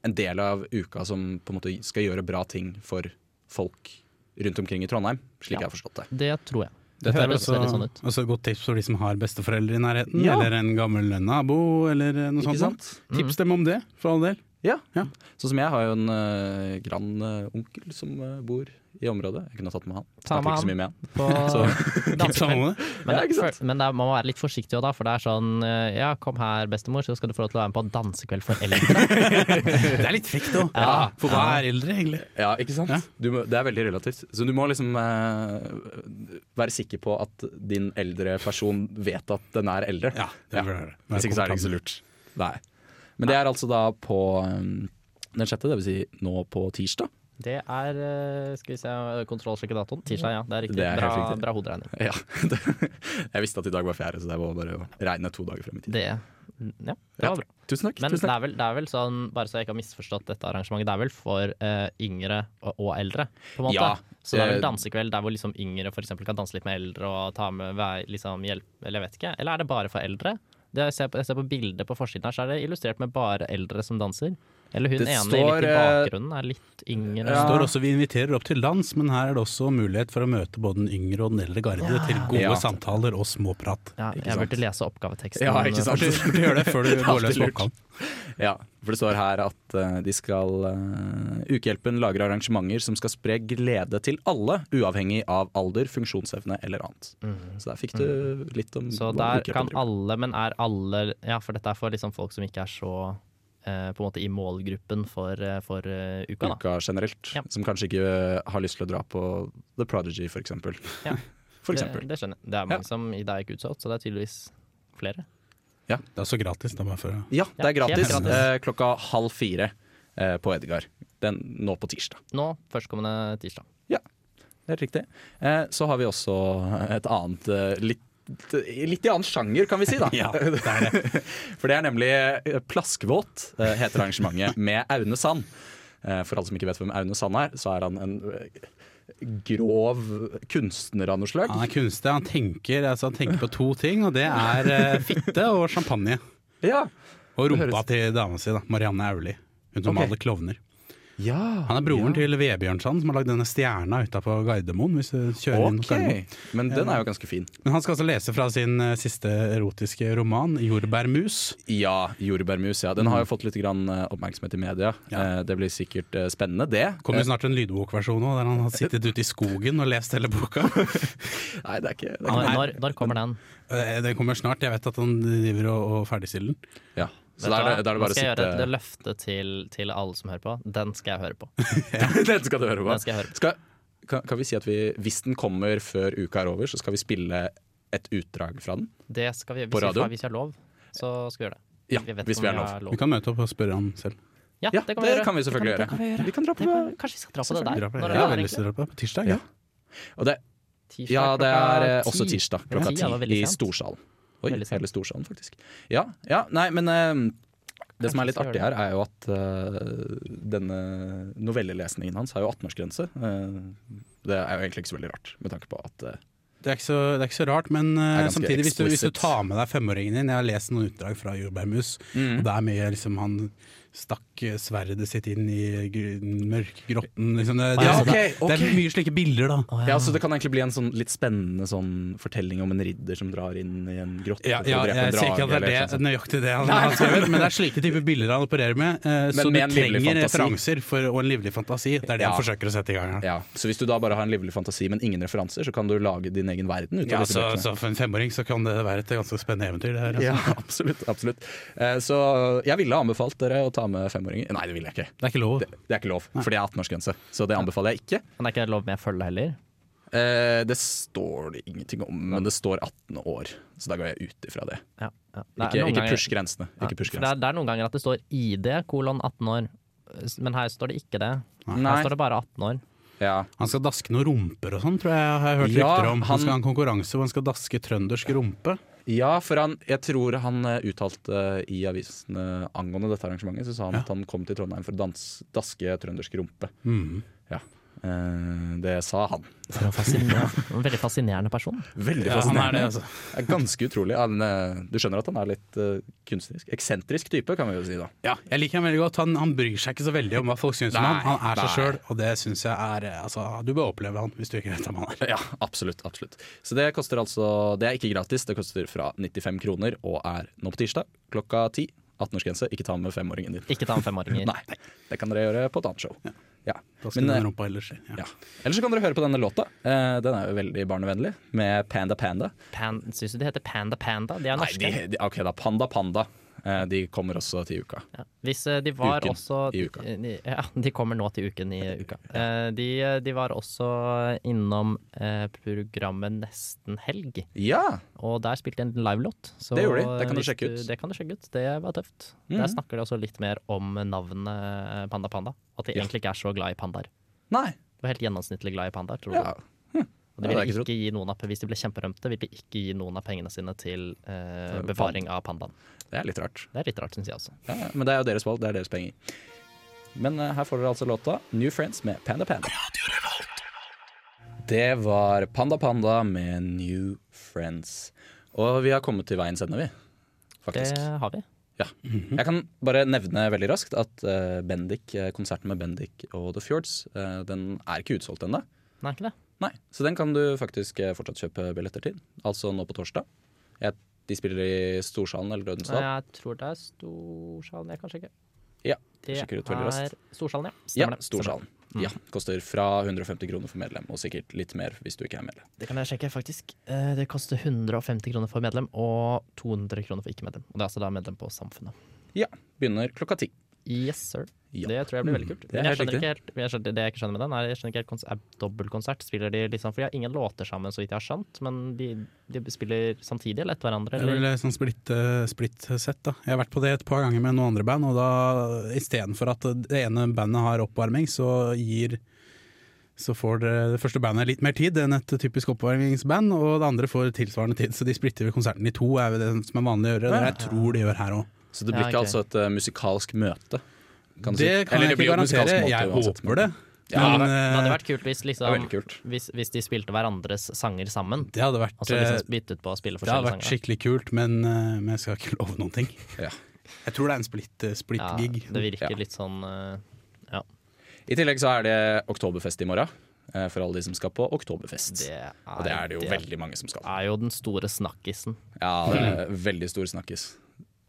A: en del av uka som på en måte skal gjøre bra ting for folk rundt omkring i Trondheim, slik jeg har forstått det.
C: Det tror jeg. Det
D: Dette er
C: høres
D: også,
C: sånn ut.
D: også et godt tips for de som har besteforeldre i nærheten,
A: Ja.
D: eller en gammel nabo, eller noe
A: Ikke
D: sånt.
A: sant?
D: Tips dem om det, for all del.
A: Ja. Sånn som jeg har jo en uh, grandonkel som uh, bor i området. Jeg kunne ha tatt med han.
C: Ta med
A: ikke så
C: han
A: mye med han.
C: på [LAUGHS]
A: Så-
C: Men,
A: Ja, ikke sant?
C: men det er, man må være litt forsiktig òg, da, for det er sånn eh, Ja, kom her, bestemor, så skal du få lov til å være med på dansekveld for eldre. [LAUGHS]
D: Det er litt frekt òg.
C: Ja.
D: For hva er eldre, egentlig?
A: Ja, ikke sant? Du må, det er veldig relativt. Så du må liksom eh, være sikker på at din eldre person vet at den er eldre.
D: Ja, det er. Være
A: Hvis ikke så er det ikke så lurt. Nei. Men det er altså da på um, den sjette, dvs. Si nå på tirsdag.
C: Det er eh, Skal vi se, kontrollsjekke datoen. Tirsdag, ja. Det er riktig.
A: Det er
C: bra,
A: riktig.
C: bra hoderegning.
A: Ja, [LAUGHS] jeg visste at i dag var fjerde, så det var bare å regne to dager frem i tid.
C: Det, ja, det var bra.
A: Tusen takk.
C: Men
A: tusen
C: det er, vel, det er vel sånn, bare så jeg ikke har misforstått dette arrangementet, det er vel for uh, yngre og, og eldre, på en måte?
A: Ja,
C: så det er vel dansekveld der hvor liksom yngre eksempel kan danse litt med eldre og ta med liksom hjelp, eller jeg vet ikke. Eller er det bare for eldre? Det jeg, ser på, jeg ser på bildet på forsiden her, så er det illustrert med bare eldre som danser. Eller hun
D: Det
C: ene
D: står,
C: litt i
D: eh,
C: bakgrunnen er litt yngre.
D: Det står også vi inviterer opp til dans, men her er det også mulighet for å møte både den yngre og den eldre garde
C: Ja.
D: til gode
A: Ja.
D: samtaler og småprat.
C: Ja, jeg burde lese oppgaveteksten.
A: Ja, ikke sant?
D: Du burde gjøre det før du [LAUGHS]
A: Det
D: går løs på oppgaven.
A: Ja, for det står her at uh, de skal uh, Ukehjelpen lager arrangementer som skal spre glede til alle, uavhengig av alder, funksjonsevne eller annet. Så der fikk du litt om
C: Så der kan alle, men er alle Ja, for dette er for liksom folk som ikke er så på en måte i målgruppen for, eh, for eh, uka, da.
A: Uka generelt,
C: Ja.
A: som kanskje ikke eh, har lyst til å dra på The Prodigy, for eksempel.
C: Ja. [LAUGHS]
A: For
C: Det,
A: eksempel.
C: det skjønner jeg. Det er mange som i dag er ikke utsolgt, så det er tydeligvis flere.
A: Ja.
D: Det er også gratis. Det er bare for
A: Ja, det er
C: Ja,
A: gratis.
C: gratis.
A: Eh, klokka halv fire eh, på Edgar. Den, nå på tirsdag.
C: Nå førstkommende tirsdag.
A: Ja, Helt riktig. Eh, så har vi også et annet eh, litt litt i annen sjanger, kan vi si. da [LAUGHS]
D: Ja, det er det.
A: For det er nemlig eh, Plaskvåt, eh, heter arrangementet, med Aune Sand. Eh, For alle som ikke vet hvem Aune Sand er, så er han en grov kunstner av noe slag.
D: Han er kunstner, han tenker, altså, han tenker på to ting, og det er fitte og champagne.
A: Ja.
D: Og rumpa til dama si, da, Marianne Aulie. Hun som
A: okay.
D: maler klovner.
A: Ja,
D: Han er broren
A: ja.
D: til Vebjørnson, som har lagd denne stjerna utafor Gardermoen. Hvis du kjører inn hos
A: Ok,
D: Gardermoen.
A: Men den er jo ganske fin.
D: Men han skal altså lese fra sin eh, siste erotiske roman, 'Jordbærmus'.
A: Ja, jordbærmus. ja Den har jo fått litt grann eh, oppmerksomhet i media. Ja. Det blir sikkert eh, spennende, det.
D: Kommer
A: jo
D: snart en lydbokversjon nå, der han har sittet ute i skogen og lest hele boka. [LAUGHS]
A: Nei, det er ikke, det er ikke
C: når, når kommer den?
D: Eh, Den kommer snart. Jeg vet at han driver og, og ferdigstiller den.
A: Ja. Så da er det, er
C: Nå
A: bare
C: skal jeg gjøre et løfte til, til alle som hører på. Den skal jeg høre på. [LAUGHS]
A: Den skal du høre på.
C: Skal høre på.
A: Skal, kan, kan vi si at vi, hvis den kommer før uka er over, så skal vi spille et utdrag fra den?
C: Det skal vi,
A: På
C: hvis, vi,
A: radio?
C: hvis vi har lov, så skal vi gjøre det.
A: Ja,
C: Vi
A: hvis vi har lov.
C: lov.
D: Vi kan møte opp og spørre han selv.
C: Ja,
A: Ja,
C: det kan vi
A: det
C: gjøre.
A: kan vi selvfølgelig
C: Det kan vi gjøre.
A: Vi kan dra på
C: Det kan- Kanskje vi skal dra på det der?
D: Dra på- Jeg har veldig lyst til å dra på, på tirsdag.
A: Ja. Og det,
C: Tirsdag
A: ja, det er også tirsdag klokka
C: Ti, ja, det
A: i. Storsalen. Oi,
C: Veldig
A: hele Storsalen, faktisk. Ja, ja nei, men uh, det som er litt artig her, er jo at uh, denne novellelesningen hans har jo 18-årsgrense. Uh, det er jo egentlig ikke så veldig rart, med tanke på at eh,
D: Det er ikke så, det er ikke så rart, men eh, samtidig, hvis du, hvis du tar med deg femåringen din Jeg har lest noen utdrag fra Jordbærmus,
A: Mm.
D: og det er mye liksom Han stakk eh, sverdet sitt inn i gr- mørkgrotten. Liksom. Det, det,
A: Ja,
D: det,
A: ok,
D: det er mye slike bilder, da.
A: Ja, så Det kan egentlig bli en sånn litt spennende sånn fortelling om en ridder som drar inn i en grotte
D: Ja, ja, jeg
A: en
D: sier ikke at det er det,
A: sånn.
D: nøyaktig det han har skrevet, men det er slike typer bilder han opererer med. eh,
A: Men
D: så
A: med du
D: trenger referanser for, og en livlig fantasi. Det er det
A: Ja.
D: han forsøker å sette i gang her.
A: Ja, så hvis du da bare har en livlig fantasi, men ingen referanser, så kan du lage din egen verden
D: Ja, så, så for en femåring så kan det være et ganske spennende eventyr. Det her, altså.
A: Ja, [LAUGHS] absolutt. absolutt. Eh, Så jeg ville anbefalt dere å ta med femåringer. Nei, det vil jeg ikke.
D: Det er ikke lov.
A: Det, det er ikke lov, for det er 18-årsgrense. Så det anbefaler jeg ikke.
C: Men det er ikke lov med følge heller?
A: Eh, Det står det ingenting om, men det står 18 år, så da går jeg ut ifra det.
C: Ja, ja. Det
A: Ikke, ikke push grensene.
C: Ja,
A: Ikke push
C: grensene. det, er, det er noen ganger at det står ID kolon 18 år, men her står det ikke det.
A: Nei.
C: Her står det bare 18 år.
A: Ja.
D: Han skal daske noen rumper og sånn, tror jeg jeg har hørt
A: Ja,
D: rykter om. Han,
A: han-
D: skal ha en konkurranse hvor han skal daske trøndersk rumpe.
A: Ja, for han, jeg tror han eh, uttalte i avisene angående dette arrangementet, så sa han
D: Ja.
A: at han kom til Trondheim for å dans, daske trøndersk rumpe.
D: Mm.
A: Ja. Eh, det sa han.
C: For en, fascinerende, [LAUGHS] veldig fascinerende person.
A: Veldig
D: Ja, han er
A: fascinerende.
D: det, altså.
A: Det er ganske utrolig. Han, eh, du skjønner at han er litt eh, kunstnerisk. Eksentrisk type, kan vi jo si da.
D: Ja, jeg liker ham veldig godt. Han, han bryr seg ikke så veldig om hva folk syns om ham. Han er seg sjøl, og det syns jeg er altså, Du bør oppleve han hvis du ikke vet hvem han er.
A: Ja, absolutt. absolutt. Så det koster altså Det er ikke gratis, det koster fra 95 kroner og er nå på tirsdag klokka 10. 18-årsgrense. Ikke ta med femåringen din.
C: Ikke ta med femåringer. [LAUGHS]
A: Nei, det kan dere gjøre på et annet show. Ja.
D: Da skal
A: Men, eh,
D: rumpa ellers. Ja.
A: Ja. Ellers så kan dere høre på denne låta. Eh, den er jo veldig barnevennlig, med Panda Panda.
C: Pan, Syns du de heter Panda Panda? De er
A: Nei,
C: norske.
A: de, de, OK da, Panda Panda. Eh, de kommer også til uka.
C: Ja. Hvis eh, de var
A: Uken
C: også
A: i uka.
C: De, ja, [LAUGHS] de kommer nå til uken i uka. Eh, De, de var også innom eh, programmet Nesten helg,
A: Ja!
C: og der spilte de en livelåt.
A: Det gjorde de. Det kan du sjekke ut.
C: Det kan du sjekke ut. Det var tøft.
A: Mhm.
C: Der snakker de også litt mer om navnet Panda Panda. At de egentlig ikke er så glad i pandaer.
A: Nei.
C: Du var helt gjennomsnittlig glad i pandaer, tror du.
A: Ja, det
C: de ville
A: ikke
C: ikke gi noen av, Hvis de ble kjemperømte, ville de ikke gi noen av pengene sine til eh, bevaring av pandaen.
A: Det er litt rart.
C: Det er litt rart, syns jeg også.
A: Ja, men det er jo deres valg, det er deres penger. Men eh, her får dere altså låta New Friends med Panda Panda. Det var Panda Panda med New Friends. Og vi har kommet til veiens ende, vi. Faktisk.
C: Det har vi.
A: Ja. Jeg kan bare nevne veldig raskt at uh, Bendik, eh, konserten med Bendik og The Fjords, uh, den er ikke utsolgt ennå.
C: Nei, ikke det?
A: Nei, så den kan du faktisk eh, fortsatt kjøpe billetter til. Altså nå på torsdag. Jeg, de spiller i Storsalen eller
C: Nei,
A: Rødensdal.
C: jeg tror det er Storsalen, jeg kan sjekke.
A: Ja,
C: Det er Storsalen, ja. Stemmer ja,
A: Storsalen.
C: Det.
A: Ja, koster fra 150 kroner for medlem, og sikkert litt mer hvis du ikke er medlem.
C: Det kan jeg sjekke, faktisk. Eh, Det koster 150 kroner for medlem og 200 kroner for ikke-medlem. Og det er altså da medlem på Samfunnet.
A: Ja, begynner klokka ti.
C: Yes, sir.
A: Ja.
C: Det tror jeg blir veldig kult.
A: Mm, det er
C: Men jeg skjønner ikke helt, jeg skjønner, det jeg ikke skjønner med den, er jeg skjønner ikke helt kons- er dobbeltkonsert. Spiller de liksom For de har ingen låter sammen, så vidt jeg har skjønt, men de, de spiller samtidig eller etter hverandre?
D: Det er
C: Eller?
D: vel sånn split, eh, split da. Jeg har vært på det et par ganger med noen andre band, og da istedenfor at det ene bandet har oppvarming, så gir Så får det, det første bandet litt mer tid enn et typisk oppvarmingsband, og det andre får tilsvarende tid. Så de splitter konserten i to, er det som er vanlig å gjøre. Det jeg tror de gjør her òg.
A: Så det blir
C: Ja,
A: ikke altså et uh, musikalsk møte? Kan du
D: Det
A: si.
D: kan
A: Eller
D: jeg
A: blir
D: ikke
A: musikalsk
D: garantere.
A: måte
D: Jeg
A: uansett,
D: håper det.
A: Ja,
C: det,
D: Men,
C: det hadde
D: eh,
C: vært kult hvis, liksom,
A: kult.
C: hvis, hvis de spilte hverandres sanger sammen.
D: Det hadde vært,
C: og så liksom
D: eh,
C: byttet på å spille
D: Det hadde vært skikkelig kult, men, eh, men jeg skal ikke [LAUGHS] love noen ting. Jeg tror det er en split-gig. split
C: Ja,
D: gig.
C: det virker litt sånn ja.
A: I tillegg så er det Oktoberfest i morgen. For alle de som skal på Oktoberfest.
C: Det er,
A: Og det er det jo veldig mange som skal.
C: Det er jo den store snakkisen.
A: Ja, det er veldig stor snakkis.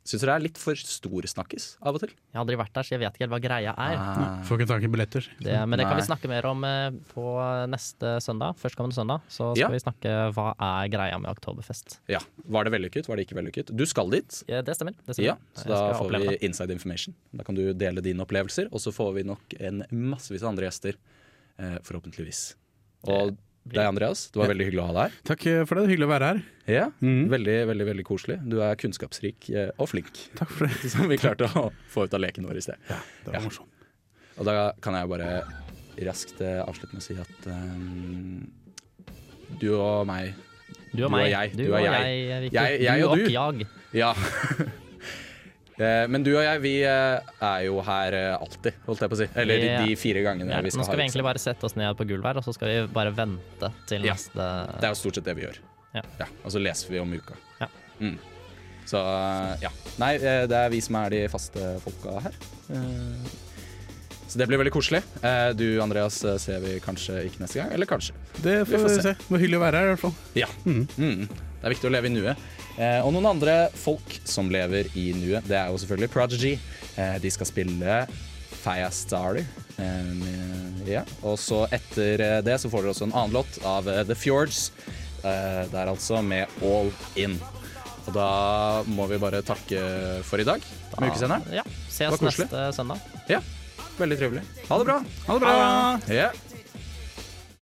A: Syns du det er litt for stor snakkis av og til?
C: Jeg har aldri vært der, så jeg vet ikke helt hva greia er.
A: Ah.
D: Får ikke tak i billetter.
C: Det, men det kan vi snakke mer om eh, på neste søndag. Førstkommende søndag. Så skal
A: Ja.
C: vi snakke hva er greia med Oktoberfest.
A: Ja. Var det vellykket? Var det ikke vellykket? Du skal dit.
C: Ja, det stemmer. Det stemmer.
A: Ja, så da får vi
C: det.
A: inside information. Da kan du dele dine opplevelser, og så får vi nok en massevis av andre gjester. Eh, forhåpentligvis. Og deg, Andreas, det var
D: Ja.
A: veldig hyggelig å ha deg her.
D: Takk eh, for det. Hyggelig å være her.
A: Ja,
D: mm.
A: veldig, veldig veldig koselig. Du er kunnskapsrik eh, og flink.
D: Takk for [LAUGHS] det.
A: Som vi klarte å få ut av leken vår i sted.
D: Ja, Det var
A: Ja.
D: morsomt.
A: Og da kan jeg bare raskt eh, avslutte med å si at um, du og meg
C: Du og meg.
A: jeg.
C: Du
A: Du, og
C: og
A: jeg.
C: jeg jeg.
A: Jeg, jeg
C: Du
A: og
C: og
A: du.
C: jeg.
A: Ja. [LAUGHS] Eh, Men du og jeg, vi eh, er jo her eh, alltid, holdt jeg på å si. Eller
C: Ja.
A: de fire gangene
C: Ja,
A: vi skal
C: Nå skal vi egentlig bare sette oss ned på gulvet her, og så skal vi bare vente til
A: Ja.
C: neste
A: Det er jo stort sett det vi gjør.
C: Ja.
A: Og så leser vi om uka.
C: Ja.
A: Mm. Så ja. Nei, det er vi som er de faste folka her. Eh, Så det blir veldig koselig. Eh, Du Andreas ser vi kanskje ikke neste gang, eller kanskje.
D: Det får vi se. Det var hyggelig å være her, i hvert fall.
A: Ja. Mm. Det er viktig å leve i nuet. Eh, og noen andre folk som lever i nuet, det er jo selvfølgelig Prodigy. Eh, de skal spille Faya Starter. Eh, ja. Og så etter det så får dere også en annen låt av The Fjords. Det er altså med All In. Og da må vi bare takke for i dag med ukesenderen.
C: Ja. Ses neste søndag.
A: Ja. Veldig trivelig. Ha det bra.
D: Ha det bra.
A: Ja.